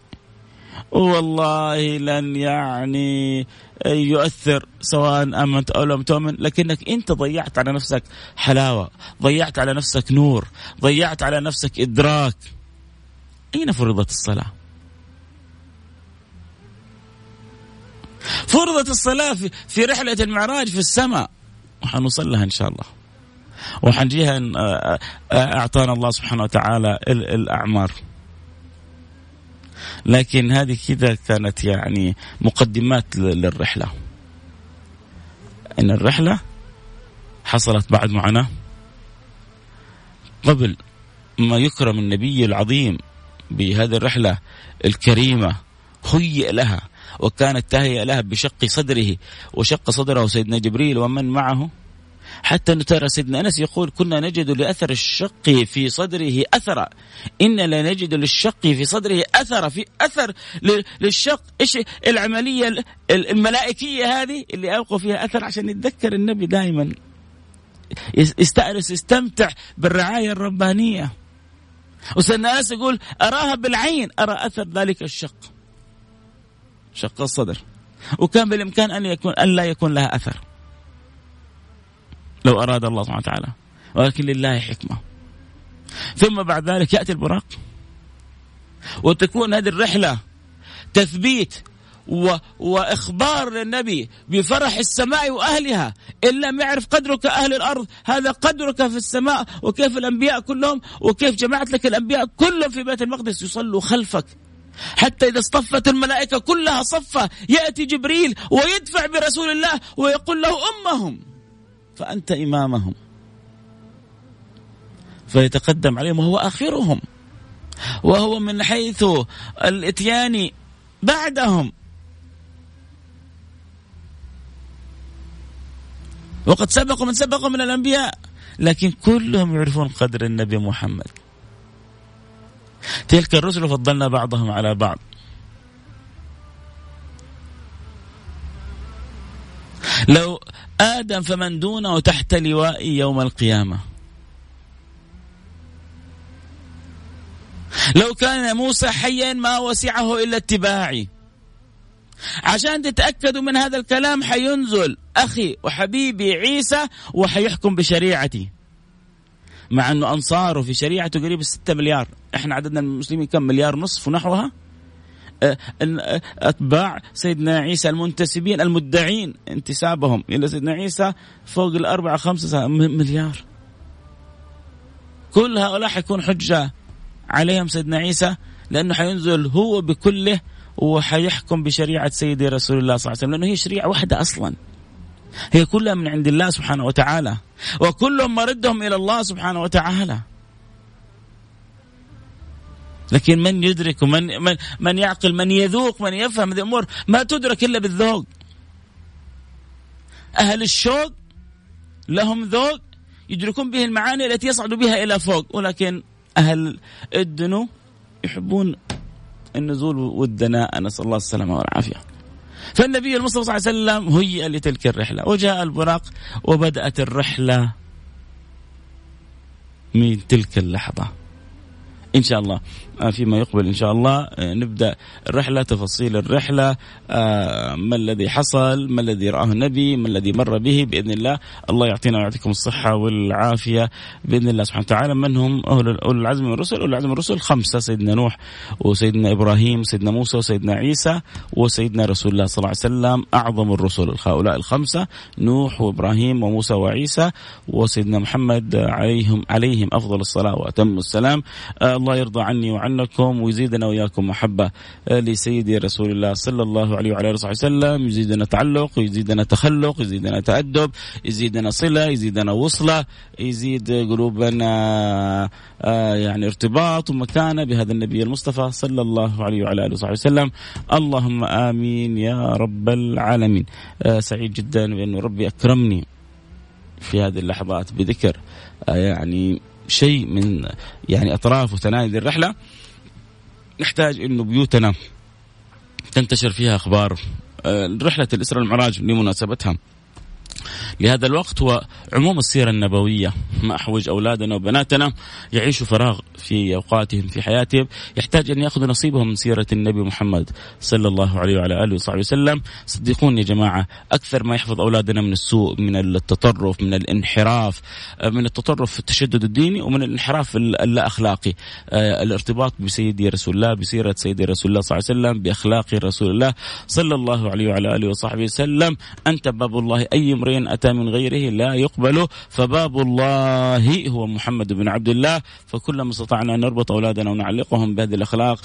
والله لن يعني يؤثر سواء آمنت أو لم تؤمن لكنك أنت ضيعت على نفسك حلاوة ضيعت على نفسك نور ضيعت على نفسك إدراك. أين فرضت الصلاة؟ فرضت الصلاة في رحلة المعراج في السماء. وحنوصل لها إن شاء الله. وحنجيها أعطانا الله سبحانه وتعالى الأعمار. لكن هذه كذا كانت يعني مقدمات للرحلة. إن الرحلة حصلت بعد معنا قبل ما يكرم النبي العظيم بهذه الرحلة الكريمة هيئ لها وكانت تهيئ لها بشق صدره وشق صدره سيدنا جبريل ومن معه. حتى ترى سيدنا أنس يقول كنا نجد لأثر الشق في صدره اثرا إن لا نجد للشق في صدره أثر في أثر للشق. إيش العملية الملائكية هذه؟ اللي ألقوا فيها أثر عشان يتذكر النبي دائما. يستأنس يستمتع بالرعاية الربانية. وسيدنا أنس يقول أراها بالعين أرى أثر ذلك الشق. شق الصدر. وكان بالإمكان أن يكون أن لا يكون لها أثر. لو أراد الله سبحانه وتعالى. ولكن لله حكمة. ثم بعد ذلك يأتي البراق. وتكون هذه الرحلة تثبيت و... وإخبار للنبي بفرح السماء وأهلها. إن لم يعرف قدرك أهل الأرض هذا قدرك في السماء وكيف الأنبياء كلهم وكيف جمعت لك الأنبياء كلهم في بيت المقدس يصلوا خلفك. حتى إذا اصطفت الملائكة كلها صفة يأتي جبريل ويدفع برسول الله ويقول له أمهم فأنت إمامهم. فيتقدم عليهم وهو آخرهم. وهو من حيث الإتيان بعدهم. وقد سبق من سبق من الأنبياء. لكن كلهم يعرفون قدر النبي محمد. تلك الرسل فضلنا بعضهم على بعض. لو آدم فمن دونه تحت لوائي يوم القيامة. لو كان موسى حيا ما وسعه إلا اتباعي. عشان تتأكدوا من هذا الكلام حينزل أخي وحبيبي عيسى وحيحكم بشريعتي. مع أنه أنصاره في شريعته قريب 6 مليار. إحنا عددنا المسلمين كم؟ مليار نصف ونحوها؟ أتباع سيدنا عيسى المنتسبين المدعين انتسابهم إلى سيدنا عيسى فوق الأربعة خمسة مليار. كل هؤلاء حيكون حجة عليهم سيدنا عيسى لأنه حينزل هو بكله وحيحكم بشريعة سيدي رسول الله صلى الله عليه وسلم لأنه هي شريعة واحدة أصلا. هي كلها من عند الله سبحانه وتعالى. وكلهم مردهم إلى الله سبحانه وتعالى. لكن من يدرك ومن من, من يعقل من يذوق من يفهم هذه الأمور ما تدرك إلا بالذوق. أهل الشوق لهم ذوق يدركون به المعاني التي يصعد بها إلى فوق. ولكن أهل الدنو يحبون النزول والدناء نسأل الله السلامة والعافية. فالنبي المصطفى صلى الله عليه وسلم هيئ لتلك الرحلة وجاء البراق وبدأت الرحلة من تلك اللحظة. إن شاء الله. فيما يقبل إن شاء الله. آه، نبدأ الرحلة تفاصيل الرحلة. آه، ما الذي حصل؟ ما الذي رآه النبي؟ ما الذي مر به؟ بإذن الله. الله يعطينا ويعطيكم الصحة والعافية. بإذن الله سبحانه وتعالى. من هم؟ أولو العزم من الرسل. أولو العزم من الرسل خمسة. سيدنا نوح وسيدنا إبراهيم وسيدنا موسى وسيدنا عيسى وسيدنا رسول الله صلى الله عليه وسلم. أعظم الرسل هؤلاء الخمسة. نوح وإبراهيم وموسى وعيسى وسيدنا محمد عليهم عليهم أفضل الصلاة وأتم السلام. الله يرضى عني عنكم ويزيدنا وإياكم محبة آه، لسيدي رسول الله صلى الله عليه وعلى آله وسلم. يزيدنا تعلق يزيدنا تخلق يزيدنا تأدب يزيدنا صلة يزيدنا وصلة يزيد قلوبنا آه، يعني ارتباط ومكانة بهذا النبي المصطفى صلى الله عليه وعلى آله وسلم. اللهم آمين يا رب العالمين. آه، سعيد جدا بأنه ربي أكرمني في هذه اللحظات بذكر يعني شيء من يعني أطراف وتنادي الرحلة. نحتاج إنه بيوتنا تنتشر فيها أخبار آه، رحلة الاسره والمعراج لمناسبتها. لهذا الوقت هو عموم السيرة النبوية. ما أحوج أولادنا وبناتنا يعيشوا فراغ في أوقاتهم في حياتهم. يحتاج أن يأخذوا نصيبهم من سيرة النبي محمد صلى الله عليه وعلى آله وصحبه وسلم. صدقوني يا جماعة أكثر ما يحفظ أولادنا من السوء من التطرف من الانحراف من التطرف في التشدد الديني ومن الانحراف اللا أخلاقي آه، الارتباط بسيدي رسول الله بسيرة سيدي رسول الله صلى الله عليه وسلم بأخلاق رسول الله صلى الله عليه وعلى آله وصحبه وسلم. أنت باب الله أي امرئ أتى من غيره لا يقبل فباب الله هو محمد بن عبد الله فكلما استطعنا أن نربط أولادنا ونعلقهم بهذه الأخلاق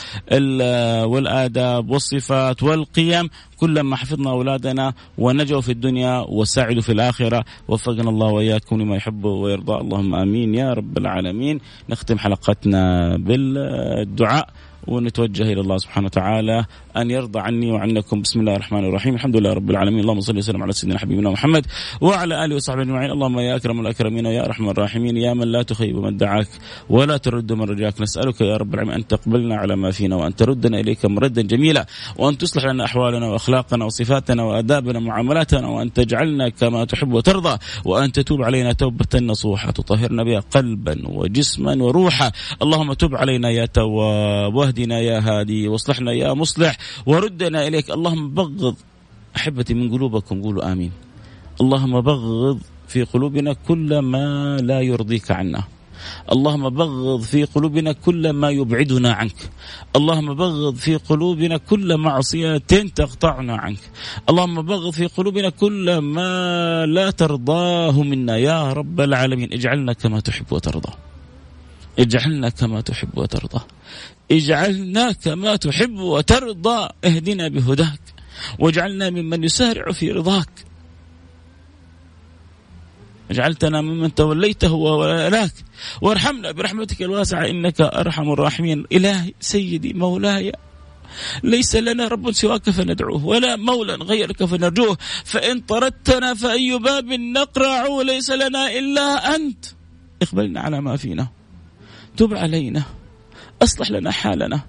والآداب والصفات والقيم كلما حفظنا أولادنا ونجوا في الدنيا وسعدوا في الآخرة وفقنا الله وإياكم لما يحب ويرضى اللهم آمين يا رب العالمين. نختم حلقتنا بالدعاء. ونتوجه إلى الله سبحانه وتعالى أن يرضى عني وعنكم. بسم الله الرحمن الرحيم. الحمد لله رب العالمين. اللهم صل وسلم على سيدنا حبيبنا محمد وعلى آله وصحبه أجمعين. اللهم يا أكرم الأكرمين ويا أرحم الراحمين. يا من لا تخيب من دعاك ولا ترد من رجاك. نسألك يا رب العالمين أن تقبلنا على ما فينا وأن تردنا إليك مردا جميلا وأن تصلح لنا أحوالنا وأخلاقنا وصفاتنا وآدابنا ومعاملاتنا وأن تجعلنا كما تحب وترضى وأن تتوب علينا توبة نصوحة تطهرنا بها قلبا وجسما وروحا. اللهم تب علينا يا تواب واهدنا يا هادي وأصلحنا يا مصلح وردنا إليك. اللهم بغض أحبتي من قلوبكم قولوا آمين. اللهم بغض في قلوبنا كل ما لا يرضيك عنا. اللهم بغض في قلوبنا كل ما يبعدنا عنك. اللهم بغض في قلوبنا كل معصية تقطعنا عنك. اللهم بغض في قلوبنا كل ما لا ترضاه منا. يا رب العالمين اجعلنا كما تحب وترضى. اجعلنا كما تحب وترضى. اجعلنا كما تحب وترضى اهدنا بهداك واجعلنا ممن يسارع في رضاك. جعلتنا ممن توليته وولاك. وارحمنا برحمتك الواسعة إنك أرحم الراحمين. إلهي سيدي مولاي ليس لنا رب سواك فندعوه ولا مولى غيرك فنرجوه. فإن طردتنا فأي باب نقرع ليس لنا إلا أنت. اقبلنا على ما فينا. تب علينا. أصلح لنا حالنا.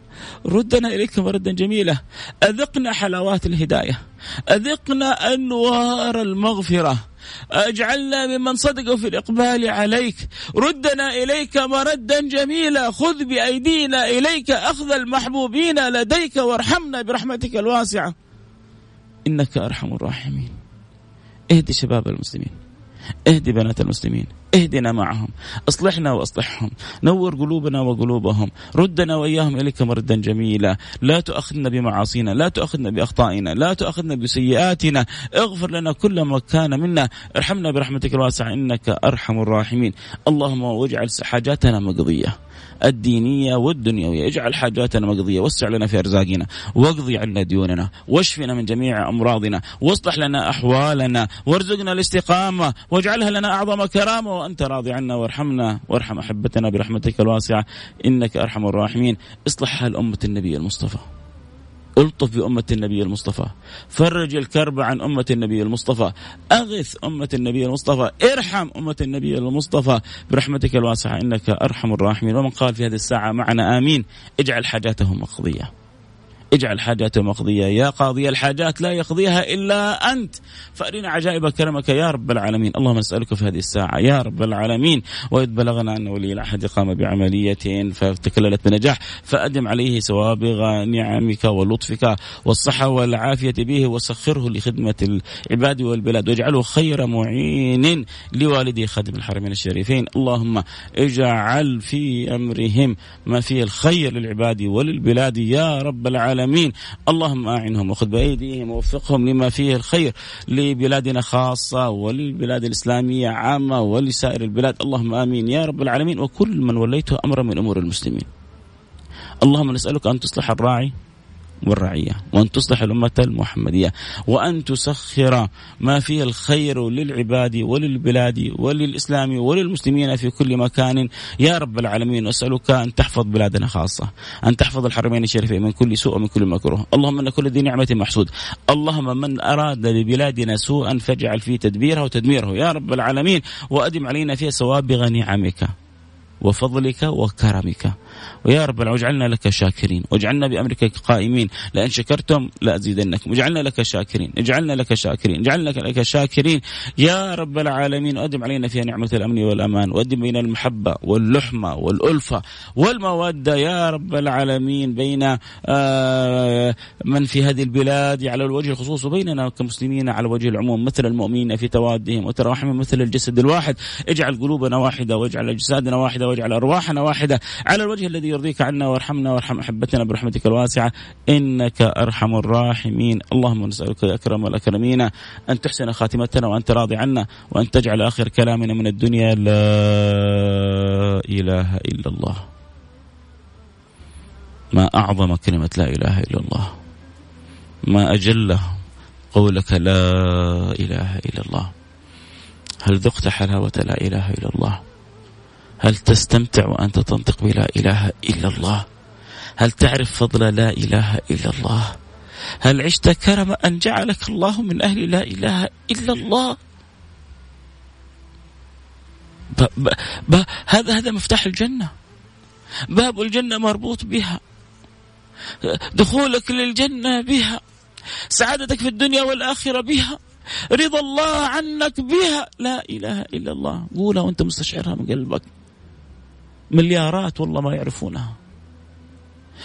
ردنا اليك مردا جميلا. أذقنا حلاوات الهداية. أذقنا أنوار المغفرة. أجعلنا ممن صدقوا في الإقبال عليك. ردنا إليك مردا جميلا. خذ بأيدينا إليك أخذ المحبوبين لديك وارحمنا برحمتك الواسعة. إنك أرحم الراحمين. اهدي شباب المسلمين. اهدي بنات المسلمين. اهدنا معهم اصلحنا واصلحهم نور قلوبنا وقلوبهم ردنا وإياهم إليك مردا جميلا لا تؤاخذنا بمعاصينا لا تؤاخذنا بأخطائنا لا تؤاخذنا بسيئاتنا اغفر لنا كل ما كان منا ارحمنا برحمتك الواسعة إنك أرحم الراحمين اللهم واجعل حاجاتنا مقضية. الدينية والدنيوية. اجعل حاجاتنا مقضية وسع لنا في أرزاقنا واقضي عنا ديوننا واشفنا من جميع أمراضنا واصلح لنا أحوالنا وارزقنا الاستقامة واجعلها لنا أعظم كرامة. وأنت راضي عنا وارحمنا وارحم أحبتنا برحمتك الواسعة إنك أرحم الراحمين. اصلح حال أمة النبي المصطفى. ألطف بأمة النبي المصطفى. فرج الكرب عن أمة النبي المصطفى. أغث أمة النبي المصطفى. ارحم أمة النبي المصطفى. برحمتك الواسعة إنك أرحم الراحمين. ومن قال في هذه الساعة معنا آمين. اجعل حاجاته مقضية. اجعل حاجاته مقضية. يا قاضي الحاجات لا يقضيها إلا أنت. فأرنا عجائب كرمك يا رب العالمين. اللهم نسألك في هذه الساعة يا رب العالمين. وإذ بلغنا أن ولي الأحد قام بعملية فتكللت بنجاح فأدم عليه سوابغ نعمك ولطفك والصحة والعافية به وسخره لخدمة العباد والبلاد واجعله خير معين لوالدي خادم الحرمين الشريفين. اللهم اجعل في أمرهم ما فيه الخير للعباد وللبلاد يا رب العالمين. العالمين. اللهم أعنهم وخذ بأيديهم ووفقهم لما فيه الخير لبلادنا خاصة وللبلاد الإسلامية عامة ولسائر البلاد. اللهم آمين يا رب العالمين. وكل من وليته أمرا من أمور المسلمين. اللهم نسألك أن تصلح الراعي والرعية وأن تصلح الأمة المحمدية وأن تسخر ما فيه الخير للعباد وللبلاد وللإسلام وللمسلمين في كل مكان. يا رب العالمين وأسألك أن تحفظ بلادنا خاصة أن تحفظ الحرمين الشريفين من كل سوء ومن كل مكروه. اللهم أن كل ذي نعمة محسود. اللهم من أراد ببلادنا سوءا فاجعل في تدبيره وتدميره. يا رب العالمين وأدم علينا فيها سوابغ نعمك وفضلك وكرمك. ويا رب واجعلنا لك شاكرين واجعلنا بأمرك قائمين. لئن شكرتم لأزيدنكم واجعلنا لك شاكرين اجعلنا لك شاكرين اجعلنا لك شاكرين. يا رب العالمين وأدم علينا فيها نعمة الأمن والأمان وأدم بين المحبة واللحمة والألفة والمودة. يا رب العالمين بين آه، من في هذه البلاد على الوجه الخصوص وبيننا كمسلمين على وجه العموم مثل المؤمنين في توادهم وتراحمهم مثل الجسد الواحد. اجعل قلوبنا واحدة واجعل أجسادنا واحدة واجعل أرواحنا واحدة. على الوجه الذي يرضيك عنا وارحمنا وارحم أحبتنا برحمتك الواسعة. إنك أرحم الراحمين. اللهم نسألك يا أكرم الأكرمين أن تحسن خاتمتنا وأنت راضي عنا وأن تجعل آخر كلامنا من الدنيا. لا إله إلا الله. ما أعظم كلمة لا إله إلا الله. ما أجله قولك لا إله إلا الله. هل ذقت حلاوة لا إله إلا الله؟ هل تستمتع وأنت تنطق بلا إله إلا الله؟ هل تعرف فضل لا إله إلا الله؟ هل عشت كرم أن جعلك الله من أهل لا إله إلا الله؟ ب ب ب هذا هذا مفتاح الجنة. باب الجنة مربوط بها. دخولك للجنة بها. سعادتك في الدنيا والآخرة بها. رضا الله عنك بها. لا إله إلا الله. قولها وأنت مستشعرها من قلبك. مليارات والله ما يعرفونها.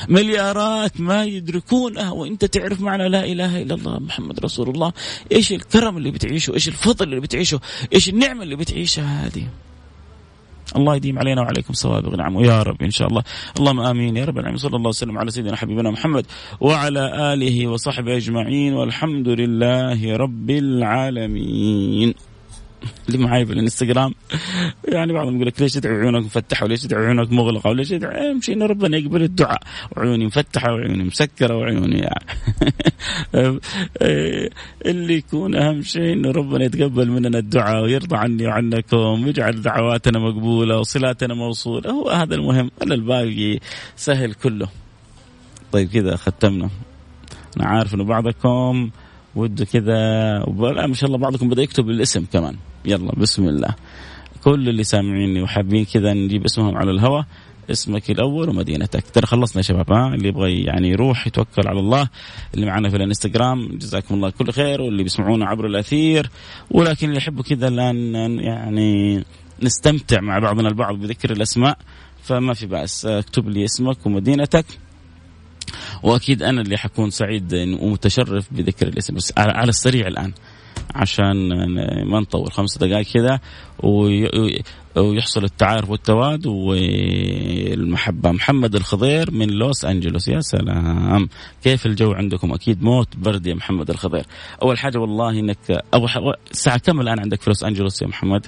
مليارات ما يدركونها وإنت تعرف معنى لا إله إلا الله محمد رسول الله. إيش الكرم اللي بتعيشه؟ إيش الفضل اللي بتعيشه؟ إيش النعمة اللي بتعيشها هذه؟ الله يديم علينا وعليكم سوابق نعمه يا رب إن شاء الله. اللهم آمين. يا رب العالمين. صلى الله وسلم على سيدنا حبيبنا محمد وعلى آله وصحبه أجمعين. والحمد لله رب العالمين. اللي معي في الانستغرام. يعني بعضهم يقول لك ليش تدعي عيونك مفتحة وليش تدعي عيونك مغلقة وليش تدعي امشي إن ربنا يقبل الدعاء. وعيوني مفتحة وعيوني مسكرة وعيوني يعني (laughs) اللي يكون أهم شيء انه ربنا يتقبل مننا الدعاء ويرضى عني وعنكم ويجعل دعواتنا مقبولة وصلاتنا موصولة. هو هذا المهم أنا الباقي سهل كله. طيب كذا ختمنا. أنا عارف إنه بعضكم وده كذا. لا ما شاء الله بعضكم بدأ يكتب الاسم كمان. يلا بسم الله. كل اللي سامعيني وحابين كذا نجيب اسمهم على الهواء اسمك الأول ومدينتك. ترى خلصنا يا شباب ها؟ اللي يبغى يعني يروح يتوكل على الله. اللي معنا في الانستغرام جزاكم الله كل خير. واللي بيسمعونا عبر الأثير. ولكن اللي يحبوا كذا الآن يعني نستمتع مع بعضنا البعض بذكر الأسماء. فما في بأس اكتب لي اسمك ومدينتك. وأكيد أنا اللي حكون سعيد ومتشرف بذكر الاسم. بس على السريع الآن عشان ما نطول خمس دقائق كذا ويحصل التعارف والتواد والمحبة. محمد الخضير من لوس أنجلوس. يا سلام. كيف الجو عندكم؟ أكيد موت برد يا محمد الخضير. أول حاجة والله إنك أول ساعة كم الآن عندك في لوس أنجلوس يا محمد؟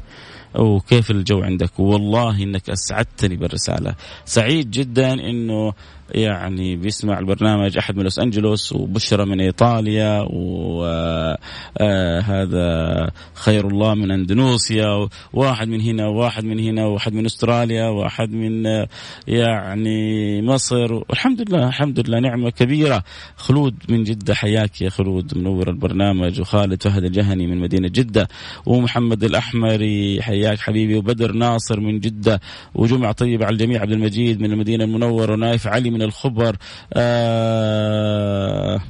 وكيف الجو عندك؟ والله إنك أسعدتني بالرسالة. سعيد جدا إنه يعني بيسمع البرنامج أحد من لوس أنجلوس وبشرى من إيطاليا وهذا آه، خير الله من أندونيسيا واحد من هنا وواحد من هنا وواحد من أستراليا وواحد من آه، يعني مصر. والحمد لله الحمد لله نعمة كبيرة. خلود من جدة حياك يا خلود منور البرنامج. وخالد فهد الجهني من مدينة جدة. ومحمد الاحمري حياك حبيبي. وبدر ناصر من جدة. وجمعه طيبه على الجميع عبد المجيد من المدينة المنورة. ونايف علي من الخبر. آه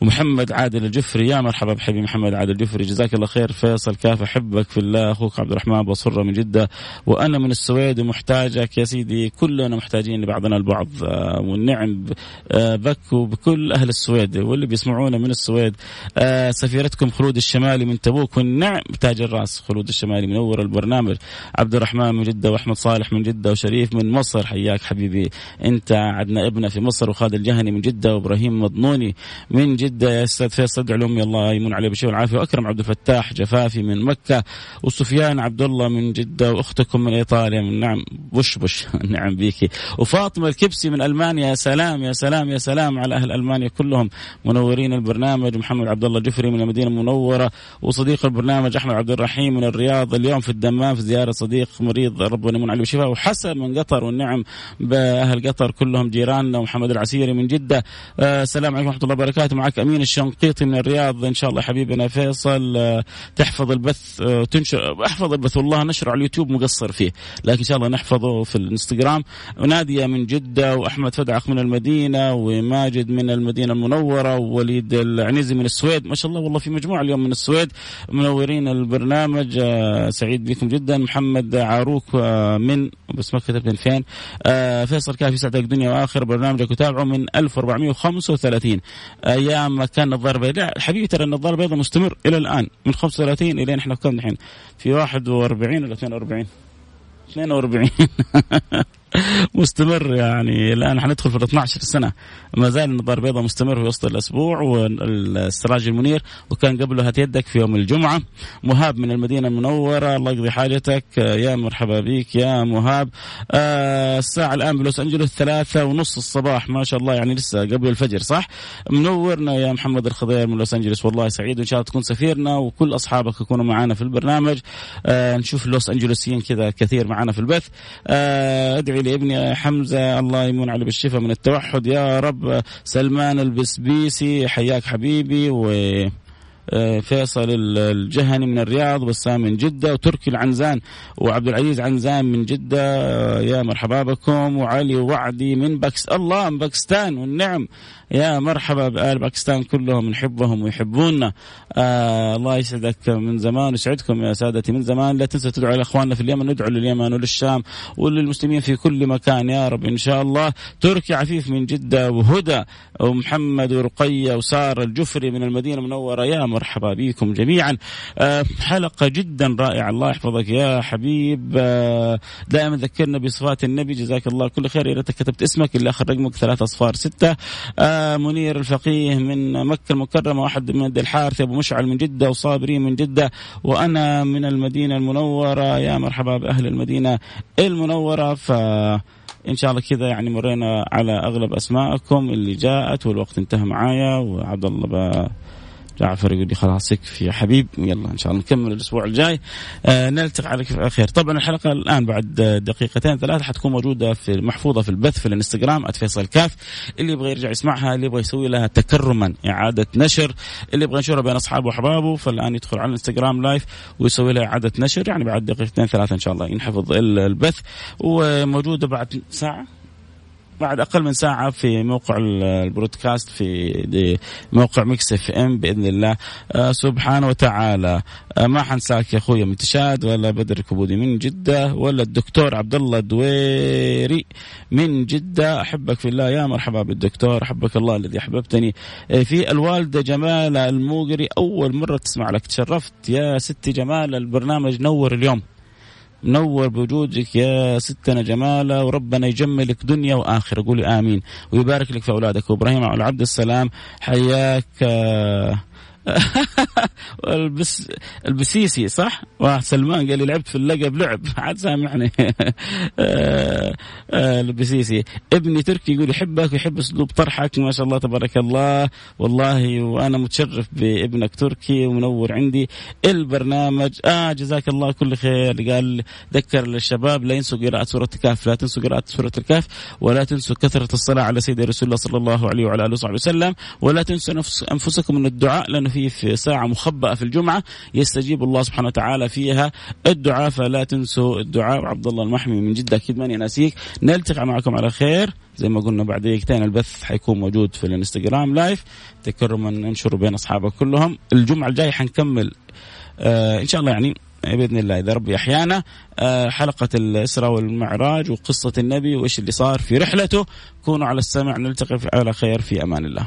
ومحمد عادل الجفري. يا مرحبا بحبيبي محمد عادل الجفري. جزاك الله خير. فيصل كاف أحبك في الله. أخوك عبد الرحمن بصرة من جدة. وأنا من السويد ومحتاجك يا سيدي. كلنا محتاجين لبعضنا البعض. آه، والنعم آه، بك وبكل أهل السويد واللي بيسمعونا من السويد. آه، سفيرتكم خلود الشمالي من تبوك. والنعم تاج الرأس خلود الشمالي منور البرنامج. عبد الرحمن من جدة وأحمد صالح من جدة وشريف من مصر. حياك حبيبي. أنت عندنا ابنة في مصر وخالد الجهني من جدة. وإبراهيم مضنوني من جدة. جدة أستاذ فيصل ادعو لأمي الله يمن عليه بالشفاء والعافية. وأكرم عبد الفتاح جفافي من مكة وسفيان عبد الله من جدة وأختكم من إيطاليا من نعم بش بش (laughs) نعم بيكي. وفاطمة الكبسي من ألمانيا يا سلام يا سلام يا سلام على أهل ألمانيا كلهم. منورين البرنامج محمد عبد الله الجفري من المدينة المنورة وصديق البرنامج أحمد عبد الرحيم من الرياض. اليوم في الدمام في زيارة صديق مريض ربنا يمن عليه بالشفاء وحسن من قطر والنعم بأهل قطر كلهم جيراننا ومحمد العسيري من جدة. آه السلام عليكم ورحمة الله وبركاته. معك أمين الشنقيطي من الرياض إن شاء الله حبيبنا فيصل آه، تحفظ البث آه، تنشر أحفظ البث والله نشره على اليوتيوب مقصر فيه لكن إن شاء الله نحفظه في الإنستغرام. وناديه من جدة وأحمد فدعق من المدينة وماجد من المدينة المنورة ووليد العنيزي من السويد. ما شاء الله والله في مجموعة اليوم من السويد منورين البرنامج. سعيد بكم جدا. محمد عاروك من بس ما كتبت من فين. فيصل كافي سعدك دنيا وآخر. برنامجك وتابعه من 1435 أيام ما كان النظاره البيضاء. حبيبي ترى النظاره البيضاء مستمر إلى الآن. من 35 إلى إحنا كم الحين في 41 ولا 42 42 (laughs) مستمر يعني. الآن حندخل في ال 12 سنة. ما زال النظار البيضاء مستمر في وسط الأسبوع والسراج المنير وكان قبله هات يدك في يوم الجمعة. مهاب من المدينة المنورة الله يقضي حاجتك. يا مرحبا بك يا مهاب. آه الساعة الآن بلوس أنجلوس ثلاثة ونص الصباح. ما شاء الله يعني لسه قبل الفجر صح؟ منورنا يا محمد الخضير من لوس أنجلوس. والله سعيد وان شاء الله تكون سفيرنا وكل أصحابك يكونوا معنا في البرنامج. آه نشوف لوس أنجلوسيين كذا كثير معنا في البث. آه أدعي لابني حمزة الله يمون عليه بالشفاء من التوحد. يا رب سلمان البسبيسي حياك حبيبي و آه، فيصل الجهني من الرياض بسام من جدة وتركي العنزان وعبد العزيز عنزان من جدة آه، يا مرحبا بكم وعلي وعدي من باكس الله من باكستان والنعم يا مرحبا بآل باكستان كلهم نحبهم ويحبونا. آه الله يسعدك من زمان ويسعدكم يا سادتي. من زمان لا تنسى تدعو على إخواننا في اليمن ندعو لليمن وللشام وللمسلمين في كل مكان يا رب. إن شاء الله تركي عفيف من جدة وهدى ومحمد ورقية وسارة الجفري من المدينة المنورة. يا مرحبا بكم جميعا. آه حلقة جدا رائعة. الله يحفظك يا حبيب. آه دائما ذكرنا بصفات النبي. جزاك الله كل خير. ريتك كتبت اسمك اللي آخر رقمك ثلاثة أصفار ستة. آه منير الفقيه من مكة المكرمة واحد من الحارث أبو مشعل من جدة وصابري من جدة وأنا من المدينة المنورة. يا مرحبا بأهل المدينة المنورة. ف إن شاء الله كذا يعني مرينا على أغلب اسمائكم اللي جاءت والوقت انتهى معايا وعبد الله جعفر يقول لي خلاص يكفي يا حبيب يلا إن شاء الله نكمل الأسبوع الجاي. آه نلتقي على خير. طبعا الحلقة الآن بعد دقيقتين ثلاثة حتكون موجودة في محفوظة في البث في الإنستغرام @فيصل كاف. اللي يبغى يرجع يسمعها اللي يبغى يسوي لها تكرما إعادة نشر. اللي يبغى ينشرها بين أصحابه وأحبابه فالآن يدخل على الإنستغرام لايف ويسوي لها إعادة نشر. يعني بعد دقيقتين ثلاثة إن شاء الله ينحفظ البث. وموجودة بعد ساعة. بعد أقل من ساعة في موقع البودكاست في موقع Mix FM بإذن الله. آه سبحانه وتعالى. آه ما حنساك يا أخوي متشاد ولا بدر كبودي من جدة ولا الدكتور عبد الله الدويري من جدة. أحبك في الله. يا مرحبا بالدكتور. أحبك الله الذي أحببتني. آه في الوالدة جماله الموقري. أول مرة تسمع لك. تشرفت يا ستي جمال. البرنامج نور اليوم. منور بوجودك يا ستنا جمالة وربنا يجملك دنيا وآخرة. قولي آمين. ويبارك لك في أولادك. وإبراهيم عبد السلام حياك آه (laughs) البس البسيسي صح؟ واحد سلمان قال لي لعبت في اللقب لعب. (laughs) عاد سامعني (laughs) آه، آه، البسيسي. ابني تركي يقول يحبك ويحب أسلوب طرحك. ما شاء الله تبارك الله. والله وأنا متشرف بابنك تركي ومنور عندي. البرنامج آه جزاك الله كل خير. قال ذكر للشباب لا ينسوا قراءة سورة الكهف. لا تنسوا قراءة سورة الكهف. ولا تنسوا كثرة الصلاة على سيدنا رسول الله صلى الله عليه وعلى آله وصحبه وسلم. ولا تنسوا أنفسكم من الدعاء لأنه في ساعة مخبأة في الجمعة يستجيب الله سبحانه وتعالى فيها. الدعاء فلا تنسوا الدعاء. عبد الله المحمي من جدة أكيد ماني ناسيك. نلتقي معكم على خير. زي ما قلنا بعد دقيقتين البث حيكون موجود في الانستغرام لايف تكرما ننشره بين أصحابك كلهم. الجمعة الجاية حنكمل آه إن شاء الله يعني بإذن الله إذا ربي أحيانا. آه حلقة الإسراء والمعراج وقصة النبي وإيش اللي صار في رحلته. كونوا على السمع. نلتقي على خير. في أمان الله.